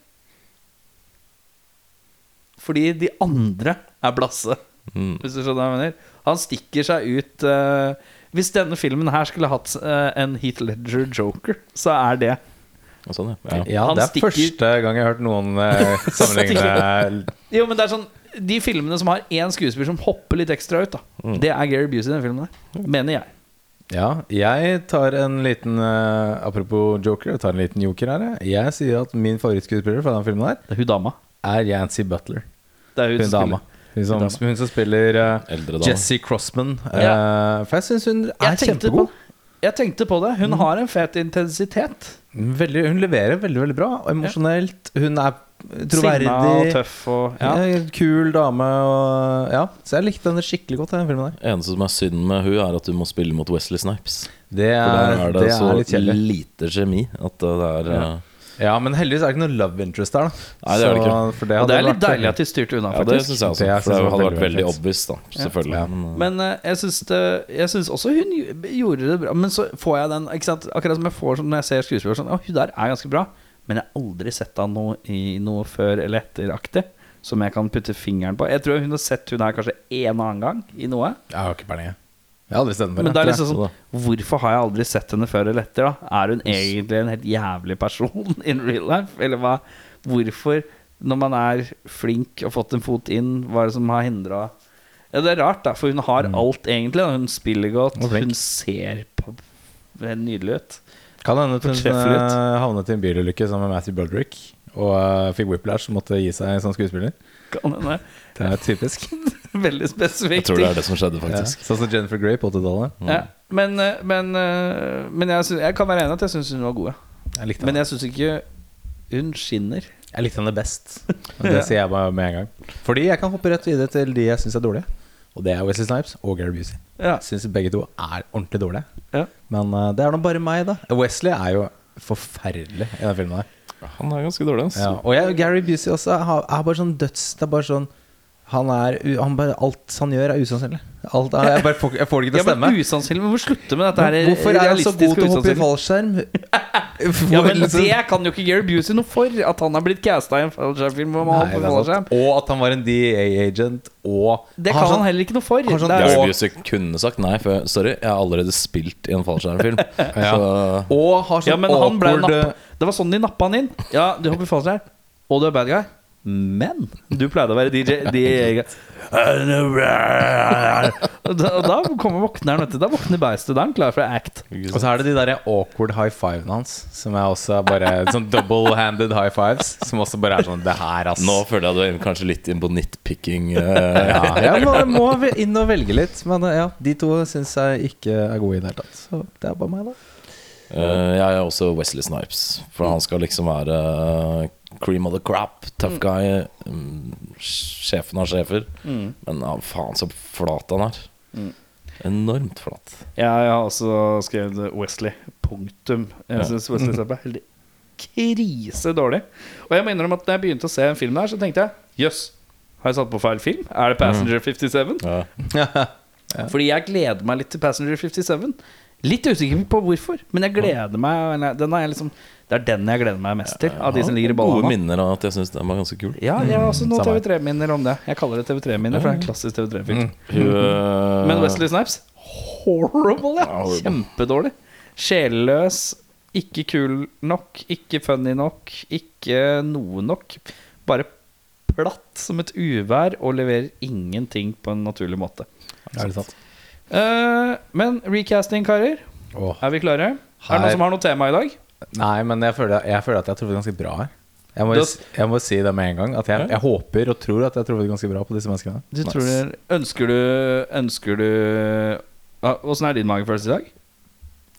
fordi de andre er blasse. Mm. Hvis du skjønner hva jeg mener. Han stikker seg ut uh, Hvis denne filmen her skulle hatt uh, en Heath Ledger Joker, så er det Sånn, ja. ja. Ja, det er stikker- første gang jeg har hørt noen uh, sammenligne Jo, men det er sånn De filmene som har én skuespiller som hopper litt ekstra ut, da Mm. det er Gary Busey i den filmen der. Mener jeg. Ja, jeg tar en liten uh, Apropos Joker, jeg tar en liten joker her. jeg. Jeg sier at min favorittskuespiller fra den filmen her Det er hun dama. er Yancy Butler. Det er hun, Hun dama. Hun som, Hun hun som spiller uh, Eldre dame. Jessie Crossman. Eh, for jeg syns hun er Jeg tenkte, på, jeg tenkte på det. Hun har en fet intensitet. Veldig, hun leverer veldig veldig bra. Og emosjonelt. Hun er Sinna og troverdig. tøff og ja. Ja. Kul dame. Og, ja. Så jeg likte henne skikkelig godt. Den filmen der Eneste som er synd med hun er at hun må spille mot Wesley Snipes. Det For der er, er det, det så er litt lite kjemi at det er Ja. men heldigvis er det ikke noe love interest der. Da. Nei, det er det Så- ikke. For det, Og det er litt vært- deilig at de styrte unna, Ja, det synes syns jeg også. Det jeg For det hadde vært veldig obvious, da. Selvfølgelig. Ja. Men, Men jeg syns, det, jeg syns også hun gjorde det bra. Men så får jeg den ikke sant? Akkurat som jeg får sånn når jeg ser skuespillere sånn Å, hun der er ganske bra. Men jeg har aldri sett henne noe i noe før eller etter-aktig som jeg kan putte fingeren på. Jeg tror hun har sett hun her kanskje en annen gang i noe. Jeg har ikke peiling. jeg. Jeg har aldri sett den før. Men det er liksom sånn Hvorfor har jeg aldri sett henne før eller etter? da? Er hun egentlig en helt jævlig person in real life? Eller hva? Hvorfor, når man er flink og fått en fot inn, hva er det som har hindra ja, Det er rart, da, for hun har alt, egentlig. da. Hun spiller godt, hun ser på helt nydelig ut. Kan hende hun eh, havnet i en bilulykke sammen med Matthew Broderick og uh, fikk whiplash og måtte gi seg som skuespiller. Kan hende. Det er typisk. Veldig Jeg tror det er det som skjedde, ja. faktisk. Sånn som Jennifer Grey på 80-tallet. Ja. Men, eh, men, eh, men jeg, synes, jeg kan være enig at jeg syns hun var god. ja. Jeg Men jeg syns ikke hun skinner. Jeg likte henne best. Og det sier jeg bare med en gang. Fordi jeg kan hoppe rett videre til de jeg syns er dårlige. Og det er Wesley Snipes og Gary Busey. Ja. Syns begge to er ordentlig dårlige. Ja. Men uh, det er nå bare meg, da. Wesley er jo forferdelig i den filmen der. Han er ganske dårlig. Altså. Ja. Og jeg, Gary Busey også er, er bare sånn døds Det er bare sånn han er, han bare, Alt han gjør, er usannsynlig. Alt jeg, bare får, jeg får det ikke til å stemme. men usannsynlig, men hvor slutter med dette her Hvorfor er han så god til å hoppe i fallskjerm? Ja, men Liksom- Det kan jo ikke Gary Busey noe for. At han er blitt casta i en fallskjermfilm. er. Og at han var en DA-agent, og Det kan sånn- han heller ikke noe for. sånn- Gary Busey kunne sagt nei, for sorry, jeg har allerede spilt i en fallskjermfilm. Ja. Og har sånn ja, men han ble nappa. Det var sånn de nappa han inn. Ja, du hopper i fallskjerm, og du er bad guy. Men du pleide å være DJ. DJ og da, da kommer våkneren, vet du. Da våkner beistet. Da er han klar for å act. Og så er det de der awkward high fivene hans, som er også bare sånn double-handed high fives. Som også bare er sånn Det her, ass. nå føler jeg du er kanskje litt inn på nitpicking. eh, ja, jeg må, må inn og velge litt. Men eh, ja, de to syns jeg ikke er gode i det hele tatt. Så det er bare meg, da. Uh, jeg er også Wesley Snipes, for han skal liksom være cream of the crap, tough guy, um, sjefen av sjefer. Men ja, faen så flat han er. Enormt flat. Ja, jeg har også skrevet Wesley. Punktum. Jeg Ja. syns Wesley Sepp er helt krise dårlig. Og jeg må innrømme at da jeg begynte å se en film der, så tenkte jeg jøss, har jeg satt på feil film? Er det Passenger 57? Ja. Fordi jeg gleder meg litt til Passenger 57. Litt usikker på hvorfor, men jeg gleder meg. Den er liksom, det er den jeg gleder meg mest til, av de som ligger i Gode ballene. minner av at jeg syns den var ganske kul. Ja, jeg har også noen TV3-minner om det. Jeg kaller det TV3-minner, for det er en klassisk TV3-film. Eh, Men Wesley Snipes horrible, ja. Kjempedårlig. Sjelløs, ikke kul nok, ikke funny nok, ikke noe nok. Bare platt som et uvær og leverer ingenting på en naturlig måte. Er det sant? Eh, men recasting, karer. Er vi klare? Er det noen som har noe tema i dag? Nei, men jeg føler, jeg føler at jeg har truffet ganske bra her. Jeg må, jeg må si det med en gang. At jeg, jeg håper og tror at jeg har truffet ganske bra på disse menneskene. Du tror ønsker du Ønsker du Ah, Åssen er din magefølelse i dag?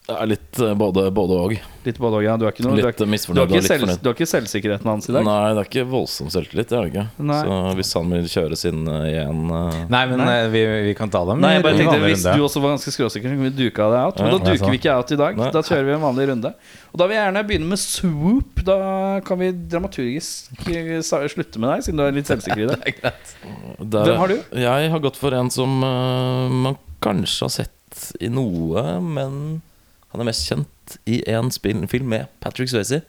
Det er litt eh, både, både og. Litt både og, ja. Du er ikke, noe, du er, Litt du har misfornøyd og ikke, litt selv, fornøyd. du har ikke selvsikkerheten hans i dag? Nei, det er ikke voldsom selvtillit. Det er det ikke. Nei. Så hvis han vil kjøre sin eh, igjen uh... Nei, men Nei. vi, vi kan ta dem Nei, jeg bare tenkte vanlig Hvis runde. du også var ganske skråsikker, så kunne vi duka det out. Men Ja, da er duker vi ikke out i dag. Nei. Da kjører vi en vanlig runde. Og da vil jeg gjerne begynne med swoop. Da kan vi dramaturgisk slutte med deg, siden du er litt selvsikker i det. der, Hvem har du? Jeg har gått for en som uh, man kanskje har sett i noe, men han er mest kjent i en film med Patrick Swayze.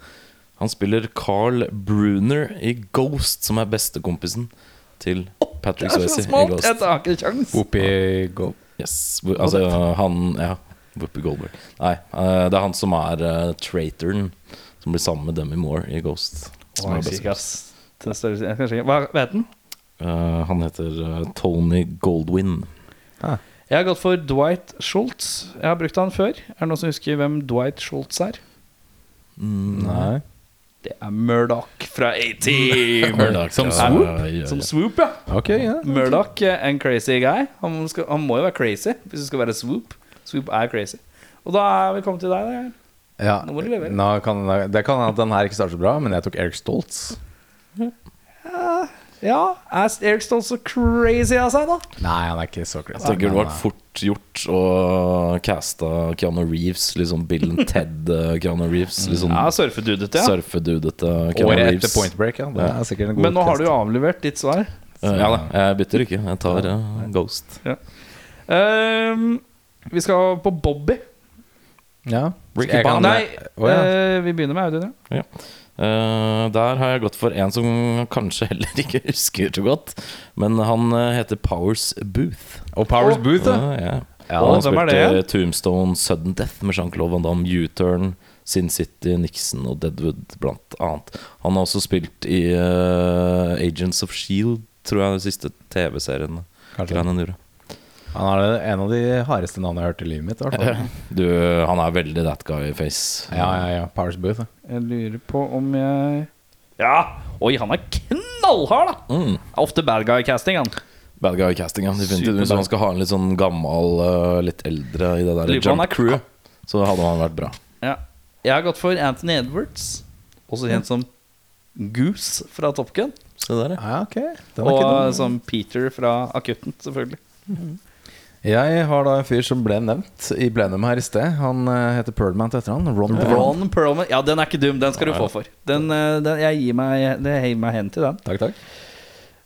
Han spiller Carl Bruner i Ghost, som er bestekompisen til Patrick Det er så Swayze i smalt! Ghost. Jeg tar ikke kjangs. Whoopi Go. Yes, altså han Ja, Whoopi Goldberg. Nei, eh, det er han som er uh, traitoren som blir sammen med Demi Moore i Ghost. Som. Det er. Hva heter han? Uh, han heter uh, Tony Goldwyn. Jeg har gått for Dwight Schultz. Jeg har brukt han før. Er det noen som husker hvem Dwight Schultz er? Mm, Nei. Det er Murdoch fra A-Team. Murdoch, Som Swoop? ja, ja, ja. Som Swoop, ja. Ok, ja. Murdoch, and en crazy guy. Han, skal, han må jo være crazy hvis det skal være Swoop. Swoop er crazy. Og da er vi kommet til deg. Der. ja. Nå må du levere. Nå kan, det kan hende at den her ikke starter så bra, men jeg tok Eric Stoltz. Ja, er Eric Stoltz så crazy av seg, da? Nei, han er ikke så crazy. Jeg tenker det var fort gjort å caste Keanu Reeves, liksom Bill and Ted eh, Keanu Reeves. Liksom Ja, surfedudete, ja. surfedudete Keanu Året etter Point Break, ja. Det er sikkert en god Men nå har du jo avlevert ditt svar. Så. ja da, jeg bytter ikke. Jeg tar uh, Ghost. Ehm, vi skal på Bobby. Ja. Nei, oh, ja. Uh, vi begynner med Audun. Ja. Eh, der har jeg gått for en som kanskje heller ikke husker så godt. Men han uh, heter Powers Booth. Og Powers oh. Booth, da. Ja, ja. og han spilte Tombstone, Sudden Death med Jean-Claude Van Damme, U-Turn, Sin City, Nixon og Deadwood, blant annet. Han har også spilt i eh, Agents of Shield, tror jeg, den siste TV-serien. Kanskje. Greiene han gjorde. Han er en av de hardeste navnene jeg har hørt i livet mitt. i. Du, han er veldig that guy-face. Ja, ja, ja. Powers Booth. ja. Jeg lurer på om jeg Ja! Oi, han er knallhard, da! Mm. Ofte bad guy-casting, han. Bad guy-casting, ja. Definitivt. Hvis man skal ha en litt sånn gammel, eh, litt eldre i det der jump crew, så hadde han vært bra. Ja. Jeg har gått for Anthony Edwards, også kjent som Goose fra Top Gun. Se der, ja. Ja, ok. Den ikke Og som Peter fra Akutten, selvfølgelig. Jeg har da en fyr som ble nevnt i plenum her i sted. Han eh, heter Perlman til etternavn. Ron. Ron Perlman. Ja, den er ikke dum. Den skal du få for. Den, eh, den, jeg gir meg, det gir meg hen til den. Takk, takk.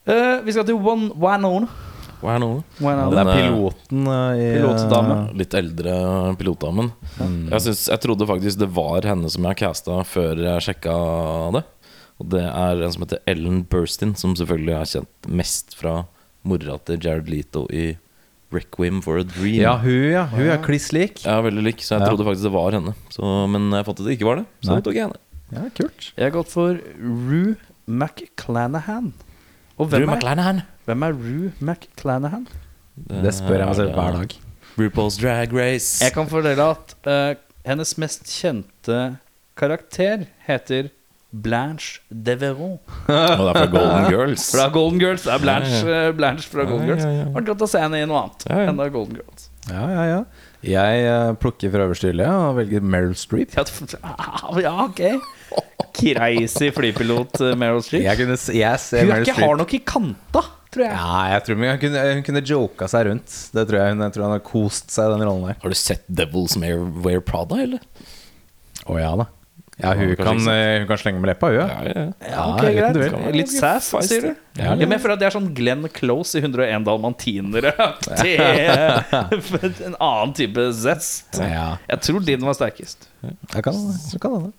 Uh, vi skal til One Wanone. Er Wanone. er Den, eh, piloten i Pilotdame. Litt eldre pilotdamen. Mm. Jeg, synes, jeg trodde faktisk det var henne som jeg casta før jeg sjekka det. Og det er en som heter Ellen Burstyn, som selvfølgelig er kjent mest fra mora til Jared Leto i Requiem for a Dream. Ja, hun ja. Hun er kliss lik. Er veldig lik, så jeg Ja. trodde faktisk det var henne. Så, men jeg fant at det ikke var det, så da tok jeg henne. Ja, kult. Jeg har gått for Rue McClanahan. Og hvem Drew er, McClanahan. hvem er Rue McClanahan? Det spør jeg meg selv hver dag. RuPaul's Drag Race. Jeg kan fordele at uh, hennes mest kjente karakter heter Blanche Deveron. Og det er fra Golden Girls. Fra Golden Girls. Det er Blanche, Ja, ja. Blanche fra Golden Girls. Det. Vært godt å se henne i noe annet enn da Golden Girls. Ja, ja, ja. Jeg eh, plukker fra øverste hylle og velger Meryl Streep. Ja, ok. Crazy flypilot eh, Meryl Streep. Jeg, kunne, s- jeg ser Hun er ikke hard nok i kanta, tror jeg. Ja, jeg tror hun kunne, hun kunne joka seg rundt. Det tror jeg hun, jeg tror hun har kost seg i den rollen der. Har du sett Devils Wear, Prada, eller? Å ja da. Ja, hun kan, eh, hun kan slenge med leppa, hun. Ja. Ja, ja. Ja, ok, greit. Litt sass, sier du? Ja, men jeg føler at det er sånn Glenn Close i 101 dalmantinere. Det er en annen type zest. Jeg tror din var sterkest. jeg kan. Jeg kan det.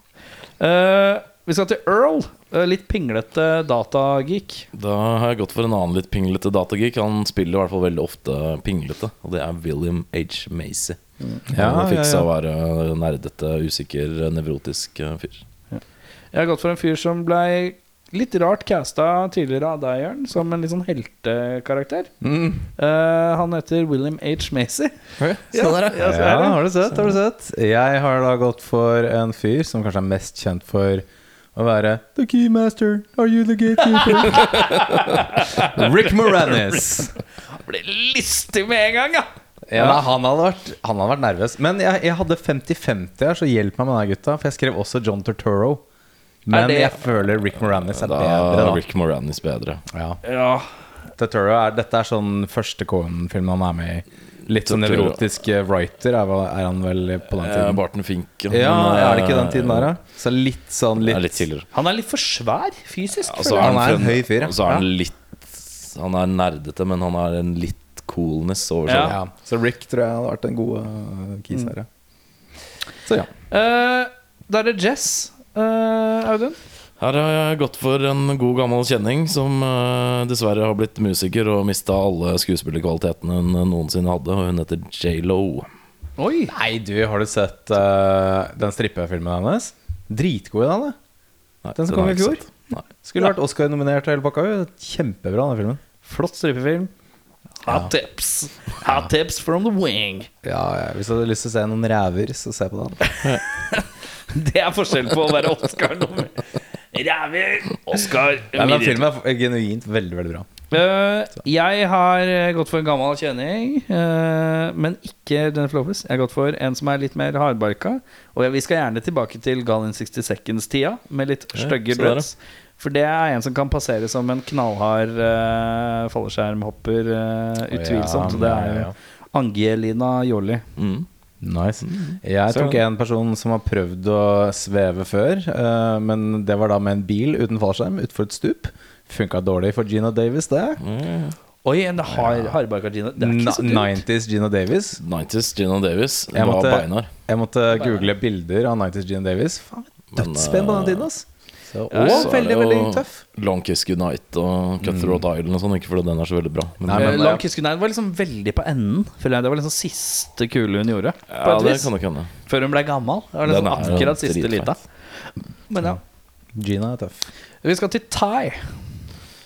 Uh, vi skal til Earl. Eh, litt pinglete datageek. Da har jeg gått for en annen litt pinglete datageek. Han spiller i hvert fall veldig ofte pinglete, og det er William H. Macy. Ja, og fiksa ja. å være nerdete, usikker, nevrotisk eh, fyr. Jeg har gått for en fyr som ble litt rart casta tidligere av deg, Jørn, som en litt sånn heltekarakter. Mm. Uh, han heter William H. Macy. Ja, ja, ja, Ja, har du sett? Har du sett? Jeg har da gått for en fyr som kanskje er mest kjent for å være The Keymaster, are you the gatekeeper? Rick Moranis. Han Ble lystig med en gang, ja! Ja, nei, han, hadde vært, han hadde vært nervøs. Men jeg, jeg hadde 50-50 her, så hjelp meg med det, gutta. For jeg skrev også John Turturro. Men det- jeg føler Rick Moranis er Da bedre, da. Rick Moranis bedre. Ja. Ja, Turturro er, dette er sånn første Cohen-film han er med i. Litt sånn nevrotisk eh, writer er, er han vel på den Eh, tiden. Barton Fink. Ja, er det ikke den tiden eh, der, da? Så litt sånn litt, er litt tidligere. Han er litt for svær fysisk. Ja, så føler jeg. Han er en høy fyr, ja. Og så er han litt Han er nerdete, men han er en litt coolness over seg. ja. Så Rick tror jeg hadde vært en god uh, keys her, ja. Så ja. Uh, da er det Jess, uh, Audun. Her har jeg gått for en god gammel kjenning som eh, dessverre har blitt musiker og mista alle skuespillerkvalitetene hun noensinne hadde, og hun heter J.Lo. Oi! Nei, du, har du sett uh, den strippefilmen hennes? Dritgod i den, det. Den som kom i fjor? Skulle vært Oscar-nominert og hele pakka. Kjempebra, den filmen. Flott strippefilm. Hot tips. Hot tips from the wing. Ja, ja, Hvis du hadde lyst til å se noen ræver, så se på den. Det er forskjell på å være Oscar-nummer. Ræver, Oscar Nei, men filmen er genuint veldig, veldig bra. Uh, jeg har eh, gått for en gammel kjenning, uh, men ikke Jennifer Lopez. Jeg har gått for en som er litt mer hardbarka. Og vi skal gjerne tilbake til Gallin 60 Seconds-tida, med litt Ja, stygge dreads. For det er en som kan passere som en knallhard uh, fallskjermhopper, uh, utvilsomt. Ja, det er jo. Angelina Jolie. Mm. Nice. Jeg tok en person som har prøvd å sveve før, eh, men det var da med en bil uten fallskjerm utfor et stup. Funka dårlig for Gina Davis, det. Mm. Oi, en hard, hardbarka Gina. Det er ikke så dumt. 90s Gina Davis. 90s Gina Davis Jeg var måtte- beinar. Jeg måtte google bilder av 90s Gina Davis. Faen, Dødspen på den tiden, ass. Ja, og. Så er veldig, det jo veldig tøff. Long Kiss Goodnight og Cutthroat Island og sånn. Ikke fordi den er så veldig bra. Men Nei, men- Eh, Long Kiss Goodnight var liksom veldig på enden. Føler jeg Det var liksom siste kule hun gjorde. Ja, det vis kan nok hende. Før hun ble gammel. Det var liksom er akkurat siste dritfeit. lita. Men ja. Gina er tøff. Vi skal til Ty.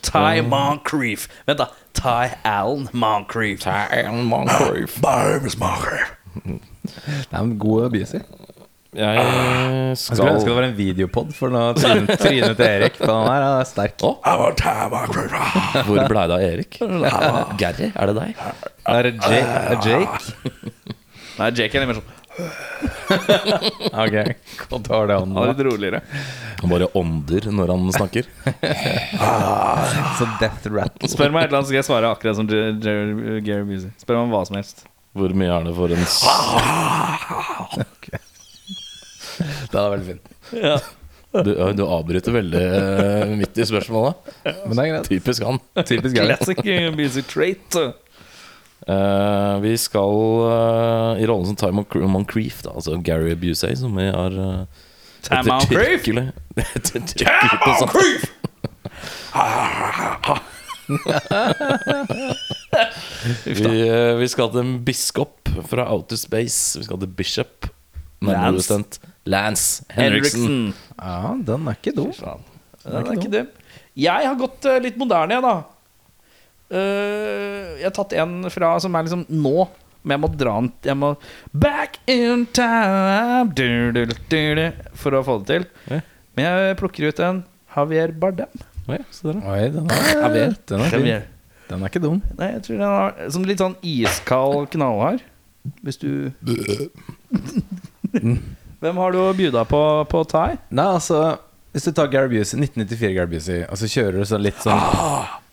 Ty Moncrief. Vent, da. Ty Allen Moncrief. Ty Allen Moncrief. Moncrief. Det er en god biser. Jeg Jeg skulle ønske det skal var en videopod, for nå trynet til Erik på den her er sterk. Hvor blei det av Erik? Gary, er det deg? Er det Jake? Jake? Nei, Jake er litt mer sånn Ok, godt å ha det Han er litt roligere. Han bare ånder når han snakker. Så death rattle. Spør meg et eller annet, så skal jeg svare akkurat som Gary Busey. Spør meg om hva som helst. Hvor mye er det for en s- Det hadde er fint. Du, ja, du avbryter veldig eh, midt i spørsmålet. Men det er greit. Typisk han. Typisk. Classic music trait. Uh, vi skal uh, i rollen som Time Monc- Moncrief, da, altså Gary Busey, som vi har uh, Time Moncrief? Time Moncrief! sånn. vi, eh, vi skal til en biskop fra Outer Space. Vi skal til Bishop. Nærmere bestemt Lance Henriksen. Henriksen. Ja, den er ikke dum. Den er ikke dum. Jeg har gått eh, litt moderne, jeg, da. Eh, jeg har tatt en fra som er liksom nå. Men jeg må dra den Jeg må Back in time du, du, du, du, For å få det til. Yeah. Men jeg plukker ut en Javier Bardem. Oi, den er, den er fin. Den er ikke dum. Nei, jeg tror den har Som litt sånn iskald knallhard. Hvis du Hvem har du å bjuda på på Thai? Nei, altså Hvis du tar Gary Busey, 1994 Gary Busey, og så kjører du sånn litt sånn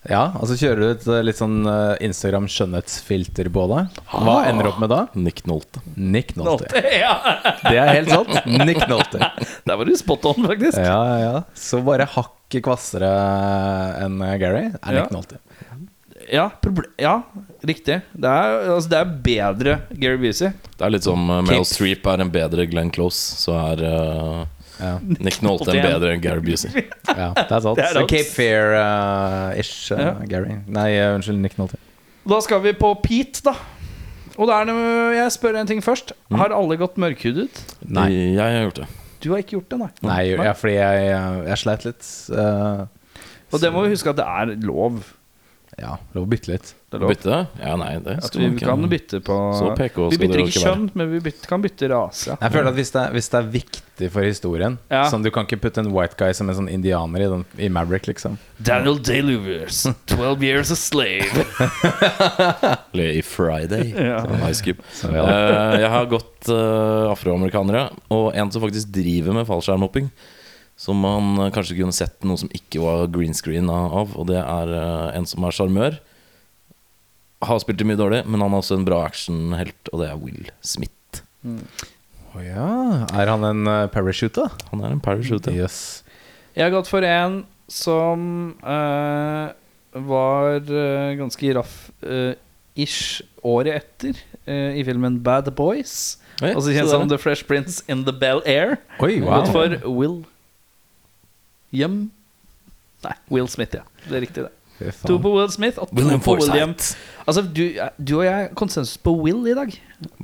Ja, og så kjører du et eh, litt sånn eh, Instagram skjønnhetsfilter på deg. Hva ender du opp med da? Nick Nolte. Nick Nolte. Ja, Det er helt sant. Nick Nolte. der var du spot on, faktisk. Ja, ja, ja. Så bare hakket kvassere enn Gary er Ja. Nick Nolte. Ja, proble ja riktig. Det er, altså, det er bedre Gary Busey. Det er litt som uh, Meryl Streep er en bedre Glenn Close, så er uh, Ja, Nick Nolte en bedre enn Gary Busey. ja det er sant. Det er Så. Cape Fair-ish Ja. Gary. Nei, eh, unnskyld, Nick Nolte. Da skal vi på Pete, da. Og det er noe, jeg spør en ting først. Har alle gått mørkhudet? Nei. Jeg har gjort det. Du har ikke gjort det, nei. Nei, ja, fordi jeg, jeg sleit litt. Uh, Og det må vi huske at det er lov. Ja, lov å bytte litt. Det er lov. Bytte? Ja, nei, det skal vi kan bytte på Så PK Vi skal bytter dere ikke være. kjønn, men vi bytte, kan bytte rase. Jeg føler at hvis det, er, hvis det er viktig for historien Ja. Sånn Du kan ikke putte en white guy som en sånn indianer i, den, i Maverick, liksom. Daniel Day-Lewis, 12 years a slave. Eller i Friday. Ja. Ice Cube. Så, ja. Eh, jeg har gått eh, afroamerikanere, og en som faktisk driver med fallskjermhopping. Som man eh, kanskje kunne sett noe som ikke var green screen av. Og det er eh, en som er sjarmør. Har spilt det mye dårlig, men han er også en bra actionhelt, og det er Will Smith. Å ja. Er han en uh, parachute, da? Han er en parachute. Yes. Jeg har gått for en som uh, var uh, ganske raff uh, ish året etter eh, i filmen Bad Boys. Oi, Også se kjent som. The Fresh Prince in the Bel Air. Oi, wow. Gått for Will Yum Nei, Will Smith, ja. Det er riktig, det. To på Will Smith og to William på William. Altså, du, du og jeg konsensus på Will i dag.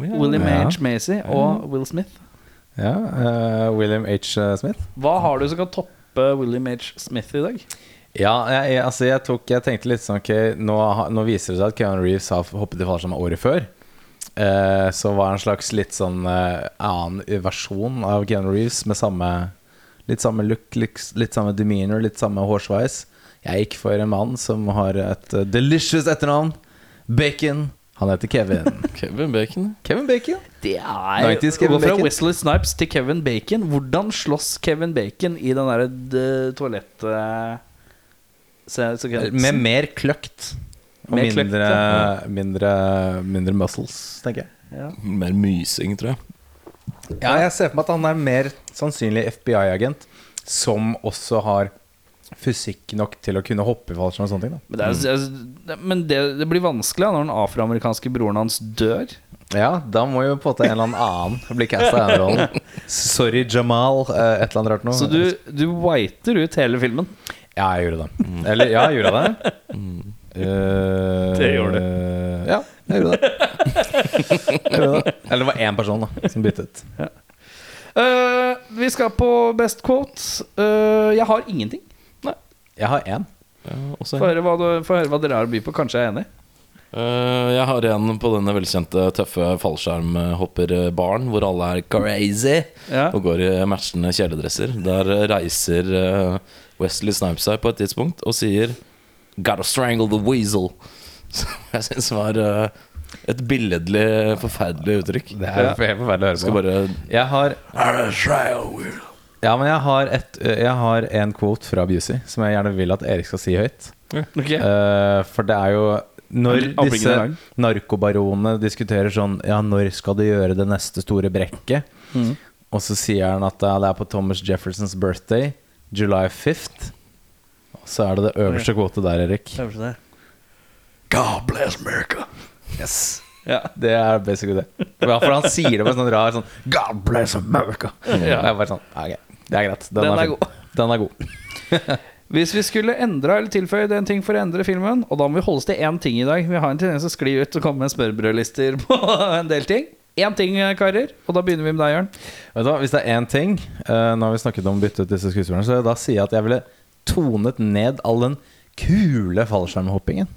William Ja. H. Macy og Will Smith. Ja, uh, William H. Smith. Hva har du som kan toppe William H. Smith i dag? Ja, jeg, jeg, altså jeg, tok, jeg tenkte litt sånn Ok, nå, nå viser det seg at Keanu Reeves har hoppet i fallskjerm året før. Eh, så var det en slags litt sånn eh, annen versjon av Keanu Reeves med samme Litt samme look, litt, samme demeanor, litt samme hårsveis. Jeg gikk for en mann som har et eh, delicious etternavn. Bacon. Han heter Kevin. Kevin Bacon. Kevin Bacon. Det er 90s Kevin gå fra. Wesley Snipes til Kevin Bacon. Hvordan slåss Kevin Bacon i den derre toalett... eh. Med mer kløkt. Og Mer kløkt, mindre, ja. mindre, mindre muscles, tenker jeg. ja. Mer mysing, tror jeg. Ja, jeg ser for meg at han er mer sannsynlig FBI-agent som også har fysikk nok til å kunne hoppe i fallskjerm og sånne ting. Men, det, er, det- men det, det blir vanskelig når den afroamerikanske broren hans dør. Ja, da må jo på en eller annen annen bli casta i den rollen. Sorry, Jamal. eh, et eller annet rart noe. Så du, du whiter ut hele filmen. Ja, jeg gjorde det. Eller, ja, jeg gjorde det. Eh, Det gjorde Ja, jeg gjorde det. jeg gjorde det. Eller det var én person da som byttet. Eh, vi skal på best quote. Uh, jeg har ingenting. Nei. Jeg har én. Ja, Få høre, høre hva dere har å by på. Kanskje jeg er enig. Uh, jeg har en på denne velkjente tøffe fallskjermhopperbaren hvor alle er crazy Ja. og går i matchende kjeledresser. Der reiser Wesley Snipes seg på et tidspunkt og sier 'Gotta strangle the weasel'. Som jeg syns var eh, et billedlig, forferdelig uttrykk. Det er Ja. helt forferdelig å høre Skal bare Jeg har Ja, men jeg har, et, jeg har en quote fra Busey som jeg gjerne vil at Erik skal si høyt. Okay. Uh, for det er jo Når disse narkobaronene diskuterer sånn Ja, når skal du gjøre det neste store brekket? Mm. Og så sier han at det er på Thomas Jeffersons birthday, July 5th. Så er det det øverste kvote der, Erik. God bless America. Yes Ja. Det er basically det. Ja, for han sier det med sånn rar sånn God bless America. Og jeg er bare sånn okay, Det er greit. Den er er god. Den er god. Hvis vi skulle endra eller tilføyd en ting for å endre filmen, og da må vi holde oss til én ting i dag Vi har en tendens til å skli ut og komme med smørbrødlister på en del ting. Én ting, karer, og da begynner vi med deg, Jørn. Vet du hva, Hvis det er én ting uh, Nå har vi snakket om å bytte ut disse skuespillerne, så da sier jeg at jeg ville tonet ned all den kule fallskjermhoppingen.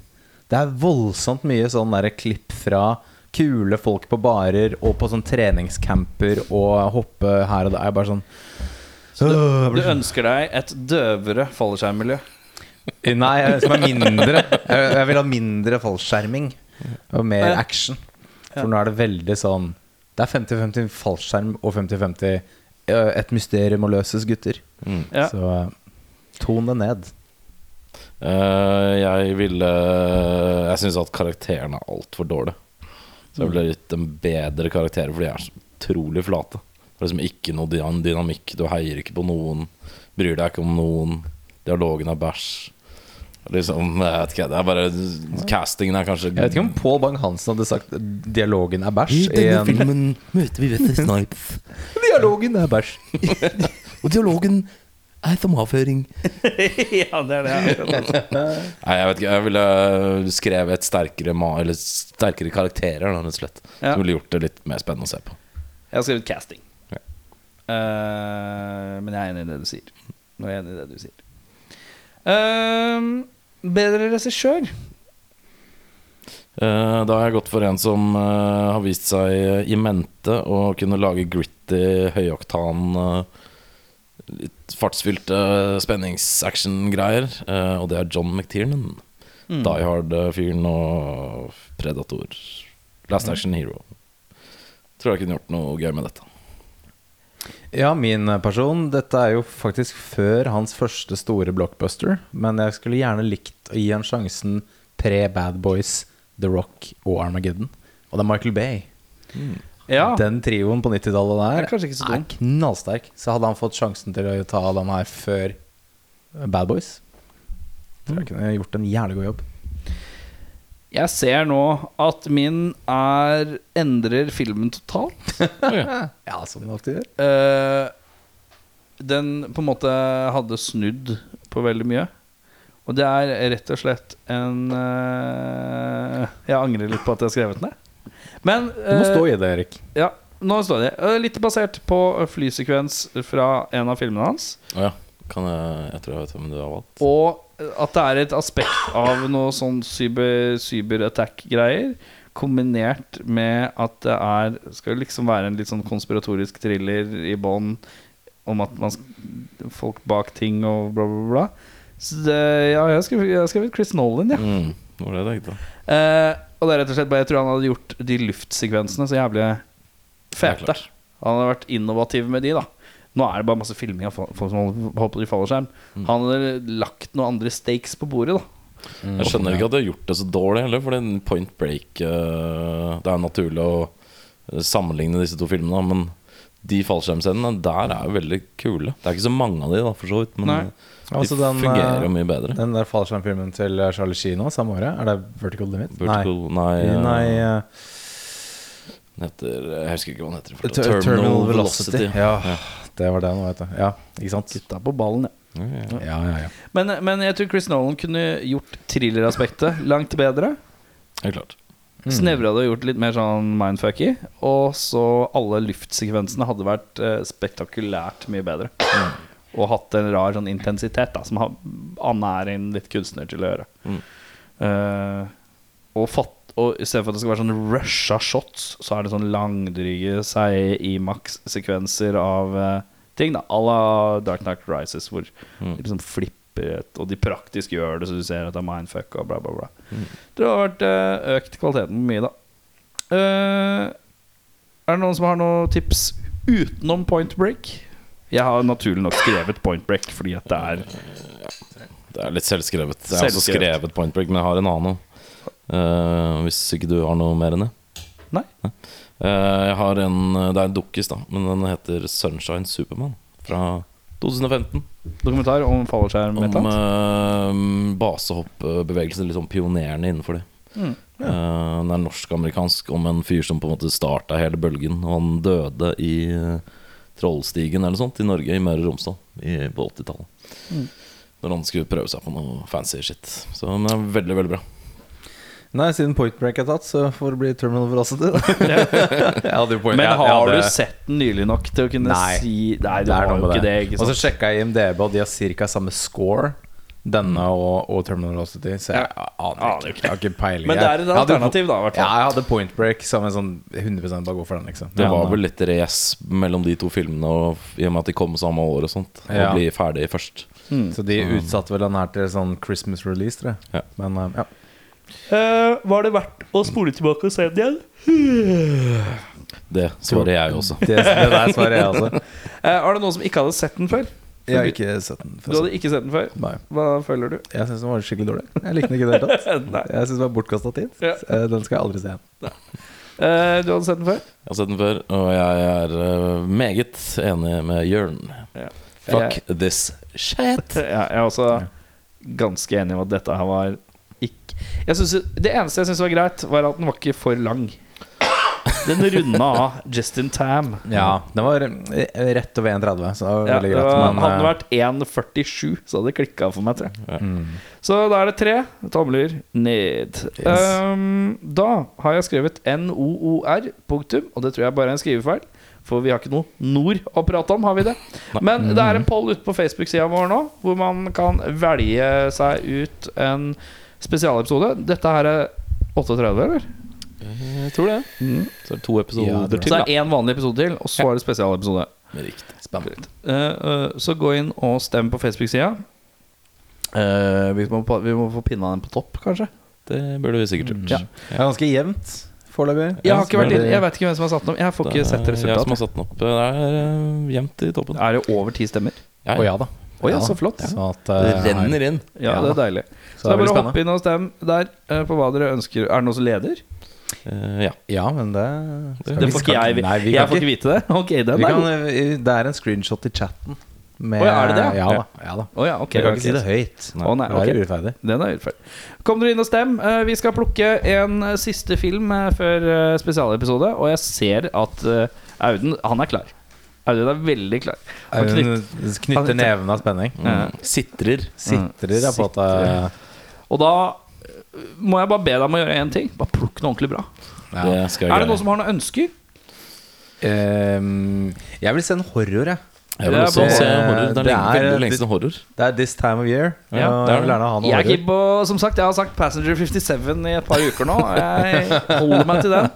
Det er voldsomt mye sånn der klipp fra kule folk på barer og på sånn treningscamper og hoppe her og der. Jeg bare sånn Du ønsker deg et døvere fallskjermmiljø. Nei, jeg- som er mindre. Jeg, jeg vil ha mindre fallskjerming og mer Ja. action. For nå er det veldig sånn Det er 50-50 fallskjerm og 50-50 eh, et mysterium å løses, gutter. Mm. Ja. Så ton det ned. Eh, jeg ville Jeg syns at karakterene er altfor dårlige. Så jeg ville gitt dem bedre karakterer, for de er så utrolig flate. Det er liksom ikke noe dynamikk. Du heier ikke på noen. Bryr deg ikke om noen. Dialogen er bæsj. Liksom, jeg vet ikke, det er bare Castingen er kanskje Jeg vet ikke om Paul Bang-Hansen hadde sagt 'dialogen er bæsj'. i denne filmen møter vi Wesley Snipes. Dialogen er bæsj. Og dialogen er som avføring. ja, det er det. Nei, jeg vet ikke. Jeg ville skrevet et sterkere, eller sterkere karakterer, da, rett og slett. Ja. Som ville gjort det litt mer spennende å se på. Jeg har skrevet casting. Ja. Uh, men jeg er enig i det du sier. Nå er jeg enig i det du sier. Uh, bedre regissør. Uh, da har jeg gått for en som eh, har vist seg i mente å kunne lage gritty, høyoktan, eh, litt fartsfylte spenningsaction-greier. eh, og det er John McTiernan. Mm. Die Hard-fyren og Predator. Last Action Hero. Tror jeg kunne gjort noe gøy med dette. Ja, min person. Dette er jo faktisk før hans første store blockbuster. Men jeg skulle gjerne likt å gi han sjansen pre Bad Boys, The Rock og Armageddon. Og det er Michael Bay. Ja. Den trioen på 90-tallet der Er er knallsterk. Så hadde han fått sjansen til å ta den her før Bad Boys, tror jeg kunne gjort en jævlig god jobb. Jeg ser nå at min er endrer filmen totalt. Ja, som den alltid gjør. Uh, den på en måte hadde snudd på veldig mye. Og det er rett og slett en uh, Jeg angrer litt på at jeg har skrevet den ned. Men Du må eh, stå i det, Erik. Ja, nå står det. Eh, Litt basert på flysekvens fra en av filmene hans. Å ja. Kan jeg, jeg tror jeg vet hvem du har valgt. Og at det er et aspekt av noe sånn cyber, cyberattack-greier. Kombinert med at det er skal liksom være en litt sånn konspiratorisk thriller i bånn om at man folk bak ting og bla, bla, bla. Så det, ja, jeg har skrevet, jeg har skrevet Chris Nolan, ja. Mm, det var det jeg tenkte. Eh, og det er rett og slett bare Jeg tror han hadde gjort de luftsekvensene så jævlig Det er fete. Han hadde vært innovativ med de, da. Nå er det bare masse filming av folk som håper De faller i fallskjerm. Mm. Han hadde lagt noen andre stakes på bordet, da. Jeg skjønner ikke at de har gjort det så dårlig heller, for den Point Break eh, Det er naturlig å sammenligne disse to filmene, men de fallskjermscenene der er jo veldig kule. Det er ikke så mange av de, da, for så vidt, men Nei. de Altså, de den, fungerer eh, jo mye bedre. Den der fallskjermfilmen til Charlie Sheen nå, samme året, er det Vertical Limit? Vertical, nei, Nei, eh, nei eh, heter Jeg husker ikke hva den heter. for Ter- Terminal Velocity. Ja, det var den, vet du. Ja, ikke sant? Titta på ballen, ja. Ja, ja. Ja, ja, ja. Men, men jeg tror Chris Nolan kunne gjort thrilleraspektet langt bedre. Helt klart. Snevra det og gjort litt mer sånn mindfucky. Og så alle luftsekvensene hadde vært eh, spektakulært mye bedre. Og hatt en rar sånn intensitet da som har, Anne er en litt kunstner til å gjøre. Mm. Eh, og, fatt, og i stedet for at det skal være sånn rusha shots, så er det sånn langdryge seige Imax-sekvenser av eh, ting. da À la Dark Knight Rises, hvor Mm. de liksom flipper et, og de praktisk gjør det så du ser at det er mindfuck og bla, bla, bla. Det har vært eh, økt kvaliteten mye, da. Uh, er det noen som har noen tips utenom Point Break? Jeg har naturlig nok skrevet Point Break fordi at det er Det er litt selvskrevet. Jeg har også skrevet Point Break, men jeg har en annen òg. hvis ikke du har noe mer enn det. Nei. Uh, jeg har en Det er en dukkis, da, men den heter Sunshine Superman fra 2015. Dokumentar om fallskjerm. Om uh, basehoppbevegelsen, litt sånn pionerene innenfor det. Mm, Uh, den er norsk-amerikansk om en fyr som på en måte starta hele bølgen. Og han døde i uh, Trollstigen eller noe sånt i Norge, i Møre og Romsdal, i, på 80-tallet. Mm. Når han skulle prøve seg på noe fancy shit. Så den er veldig, veldig bra. Nei, siden Point Break er tatt, så får det bli Terminal Velocity. da. Jeg hadde point- Men har hadde- du sett den nylig nok til å kunne Nei. si Nei, du Det er har noe jo med ikke det. ikke Og så sjekka jeg IMDb, og de har ca. samme score. Denne og, og Terminal Velocity. Så jeg aner Aner ikke. Jeg har ikke peiling. Men det er et alternativ, da. Ja, jeg hadde Point Break som en sånn 100 bare gå for den, liksom. Det var vel litt race mellom de to filmene, og, i og med at de kom samme år og sånt. Og Ja. bli ferdig først. Så de utsatte vel den her til sånn Christmas release, tror jeg. Ja. Men eh, ja. Eh, Var det verdt å spole tilbake og se den igjen? Det svarer jeg også. Det, det der svarer jeg, også. Uh, er det noen som ikke hadde sett den før? Jeg har ikke sett den. før. Du hadde ikke sett den før? Nei. Hva føler du? Jeg syns den var skikkelig dårlig. Jeg likte den ikke i det hele tatt. Jeg syns den var bortkasta tid. Ja. Eh, Den skal jeg aldri se igjen. Uh, du hadde sett den før? Jeg har sett den før, og jeg er meget enig med Jørn. Ja. Fuck this shit. Ja, jeg er også ganske enig i at dette her var jeg synes, Det eneste jeg syntes var greit, var at den var ikke for lang. Den runda av just in time. Ja, den var eh, rett over 1,30, så det var Ja, veldig greit. Men, hadde den eh, vært 1,47, så hadde det klikka for meg, tror jeg. Ja. mm. Så da er det tre tomler ned. Yes. Um, da har jeg skrevet NOOR, punktum. Og det tror jeg bare er en skrivefeil. For vi har ikke noe nord å prate om, har vi det? Men det er en poll ute på Facebook-sida vår nå, hvor man kan velge seg ut en spesialepisode. Dette her er 38, eller? Jeg tror det. Så er det to episoder Ja, det Så er det én vanlig episode til, og så er det spesialepisode. Riktig. Spennende. Uh, uh, så gå inn og stem på Facebook-sida. Uh, vi, må vi må få pinna den på topp, kanskje. Det burde vi sikkert gjort. Ja. Det er ganske jevnt foreløpig. Jeg har ikke vært inn, Jeg vet ikke hvem som har satt den opp. Jeg får ikke er sett Jeg som har satt den opp. Det er eh, jevnt i toppen. Er det over ti stemmer? Å ja da. Å ja, så flott. Så at, Det eh, renner inn. Ja, Ja det er deilig. Så, Så det er bare å hoppe inn og stemme der eh, på hva dere ønsker. Er det noen som leder? Uh, ja. Ja, men det Det får ikke jeg, Nei, vi jeg kan får ikke vite det. Ok, den Vi er kan, eh, det er en screenshot i chatten. Med, oh, ja, er det det? Ja da. Ja, da. Oh, ja, ok. Vi kan ikke si det høyt. Å, nei, okay. er det urettferdig. Den er urettferdig. Kom dere inn og stem. Vi skal plukke en siste film før spesialepisode. Og jeg ser at Auden, han er klar. Auden er veldig klar. Han Auden knytter neven nevene av spenning. Mm. Sitrer. Sitrer mm. på at eh, Og da eh, må jeg bare be deg om å gjøre én ting. Bare plukk noe ordentlig bra. ja. Det skal Er det noen som har noen ønsker? Ehm, Jeg vil se en horror, jeg. Jeg vil Det er også bare- se horror. Det er det lenge, er- veldig lenge siden horror. Det er this time of year. Ja, og det er jeg vil gjerne ha noe Jeg er horror. keen på Som sagt, jeg har sagt Passenger 57 i et par uker nå. Jeg holder meg til den.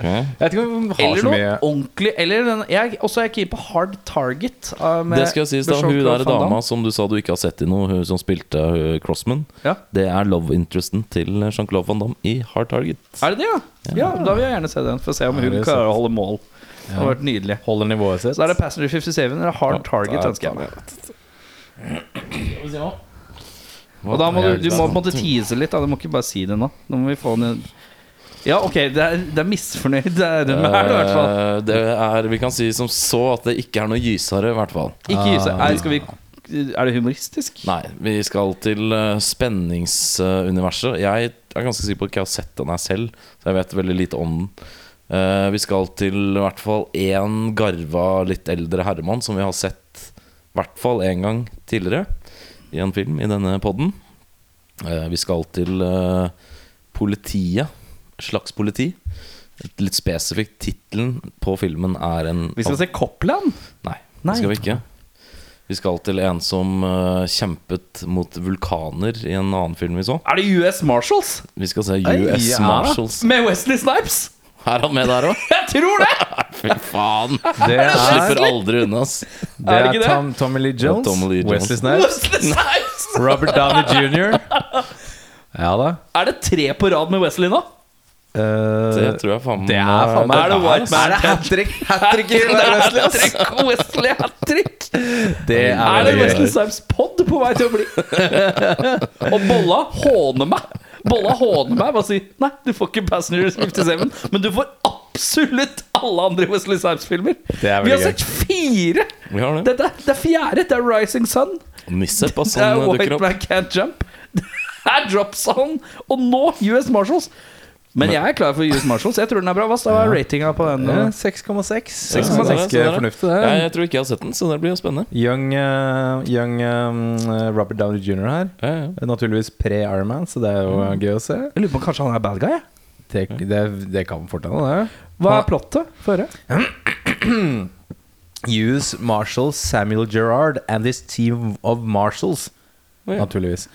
Jeg vet ikke om hun har Eller så noe mye ordentlig. Eller den, jeg også er keen på Hard Target. uh, med- Det skal jeg sies da Hun der Van Damme. dama som du sa du ikke har sett i noe, hun som spilte uh, Crossman, Ja. det er love interesten til Jean-Claude Van Damme i Hard Target. Er det det, ja? Ja, Da vil jeg gjerne se den, for å se om hun det er klarer å holde mål. Det har vært nydelig. Holder nivået sitt. Så er det Passenger 57 eller Hard Target, ønsker jeg meg. Og da må du, du må på en måte tease litt. Da. Du må ikke bare si det nå. Nå må vi få den Ja, ok, det er, det er misfornøyd det er den med her, i hvert fall. Eh, Det er, vi kan si som så at det ikke er noe gysere, i hvert fall. Ikke gysere, seg. Ah. Er, skal vi, er det humoristisk? Nei, vi skal til uh, spenningsuniverset. Jeg er ganske sikker på at jeg ikke har sett den her selv, så jeg vet veldig lite om den. Eh, vi skal til i hvert fall én garva, litt eldre herremann som vi har sett i hvert fall én gang tidligere i en film i denne podden. Eh, vi skal til eh, politiet. Slags politi. Litt spesifikt. Tittelen på filmen er en Vi skal se Copland. Nei, det skal vi ikke. Vi skal til en som uh, kjempet mot vulkaner i en annen film vi så. Er det US Marshals? Vi skal se US ja. Marshals. Med Wesley Snipes? Er han med der òg? Jeg tror det! Fy faen! Det er, Slipper aldri unna, ass. det Er det er det? Tom, Tommy Lee Jones, Tommy Lee Jones. Wesley Snipes, Wesley Snipes! Robert Downey jr. Ja da. Er det tre på rad med Wesley nå? Eh, Det tror jeg faen meg det er faen meg Er det White Man det hat trick? Hat trick i Wesley, ass. hat-trick! Det er Er det Wesley Sibes pod på vei til å bli? Og Bolla håner meg. Bolla håner meg og sier Nei, du får ikke Passengers 57, men du får absolutt alle andre Wesley Sibes filmer er Vi har sett fire! Vi har det. Dette, det er fjerde. Det er Rising Sun. Nissep, Det er White Black. Man Can't Jump. Det er Drop Zone. Og nå US Marshals. Men jeg er klar for US Marshals. Jeg tror den er bra. Hva er ratinga på den? Ja, 6,6. 6,6. Ganske fornuftig, det. Jeg, jeg tror ikke jeg har sett den, så det blir jo spennende. Young, uh, young um, Robert Downey jr. her. Ja, ja. Naturligvis pre-Ironman, så det er jo gøy å se. Jeg lurer på kanskje han er bad guy. Det, det, det kan fort hende, det. Hva er plottet? Få høre. US Marshal Samuel Gerard and his team of marshals, Oi. naturligvis,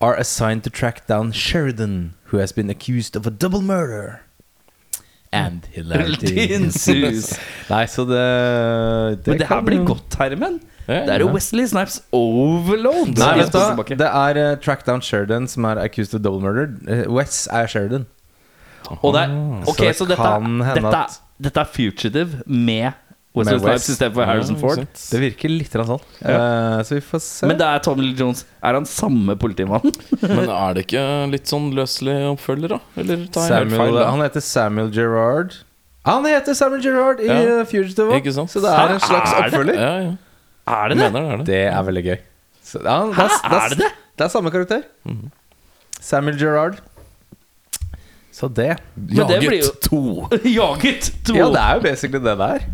are assigned to track down Sheridan, who has been accused of a double murder. And hilarity ensues. Nei, så det, det Men det her blir godt. Ja, Det er jo. Wesley Snipes overload. Nei, vet du? Det er uh, Track Down Sheridan som er accused of double murder. Uh, Wes er Sheridan. Og det er, ok, Så det så, dette, dette, dette er Fugitive med Wesley Snipes istedenfor Harrison Ja, Ford. Det virker litt sånn. sånn. Uh, så vi får se. Men det er Tommy Jones. Er han samme politimannen? Men er det ikke litt sånn løselig oppfølger, da? Eller tar jeg Samuel, feil? Da? han heter Samuel Gerard. Han heter Samuel Gerard i Ja. eh, Fugitive. Så det er en slags Er oppfølger. Ja, ja. Er mener det er det. Det er veldig gøy. Så, ja, det, das, er, er det det? Det er samme karakter. Mhm. Samuel Gerard. Så det Jaget det blir jo- to. Jaget to. Ja, det er jo basically det det er.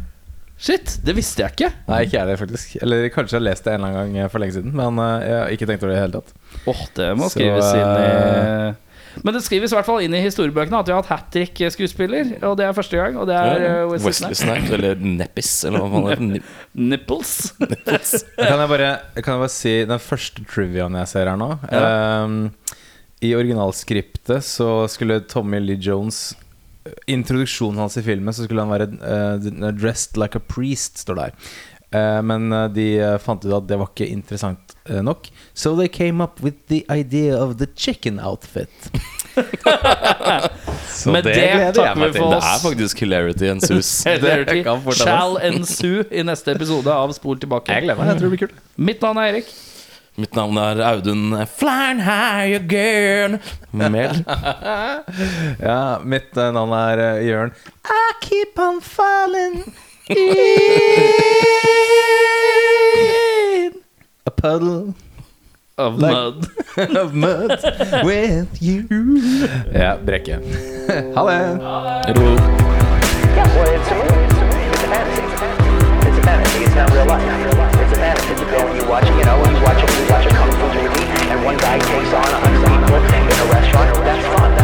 Shit, det visste jeg ikke. Nei, ikke jeg det, faktisk. Eller kanskje jeg har lest det en eller annen gang eh, for lenge siden. Men eh, jeg har ikke tenkt over det i det hele tatt. Åh, det må Så, skrives inn i eh, Men det skrives i hvert fall inn i historiebøkene at vi har hatt hat trick-skuespiller. Og det er første gang. Og det er Ja, eh, Wesley Snipes. Eller Neppis, eller hva man heter. Nipples. Kan jeg bare, kan jeg bare si den første triviaen jeg ser her nå? Ehm, I originalskriptet så skulle Tommy Lee Jones Introduksjonen hans i filmen Så skulle han være eh, dressed like a priest, står der. Eh, men eh, de fant ut at det var ikke interessant nok. So they came up with the idea of the chicken outfit. Så Med det det takker vi for oss. Det er faktisk hilarity. Hilarity kan fort hende. shall ensue i neste episode av Spol tilbake. Jeg gleder meg. Jeg tror det blir kult. Mitt navn er Erik. Mitt navn er Audun Flern high again. Mel. ja, mitt eh, navn er eh, Jørn. I keep on falling in a puddle. Of like, mud. of mud with you. Ja, Brekke. ha det. Ro. Yeah, well, it's a movie. It's a fantasy. It's a fantasy. It's not real life. the metaphysical when you watch, you know, you watch, you watch a kung fu movie and one guy takes on a hundred people in a restaurant, that's fun.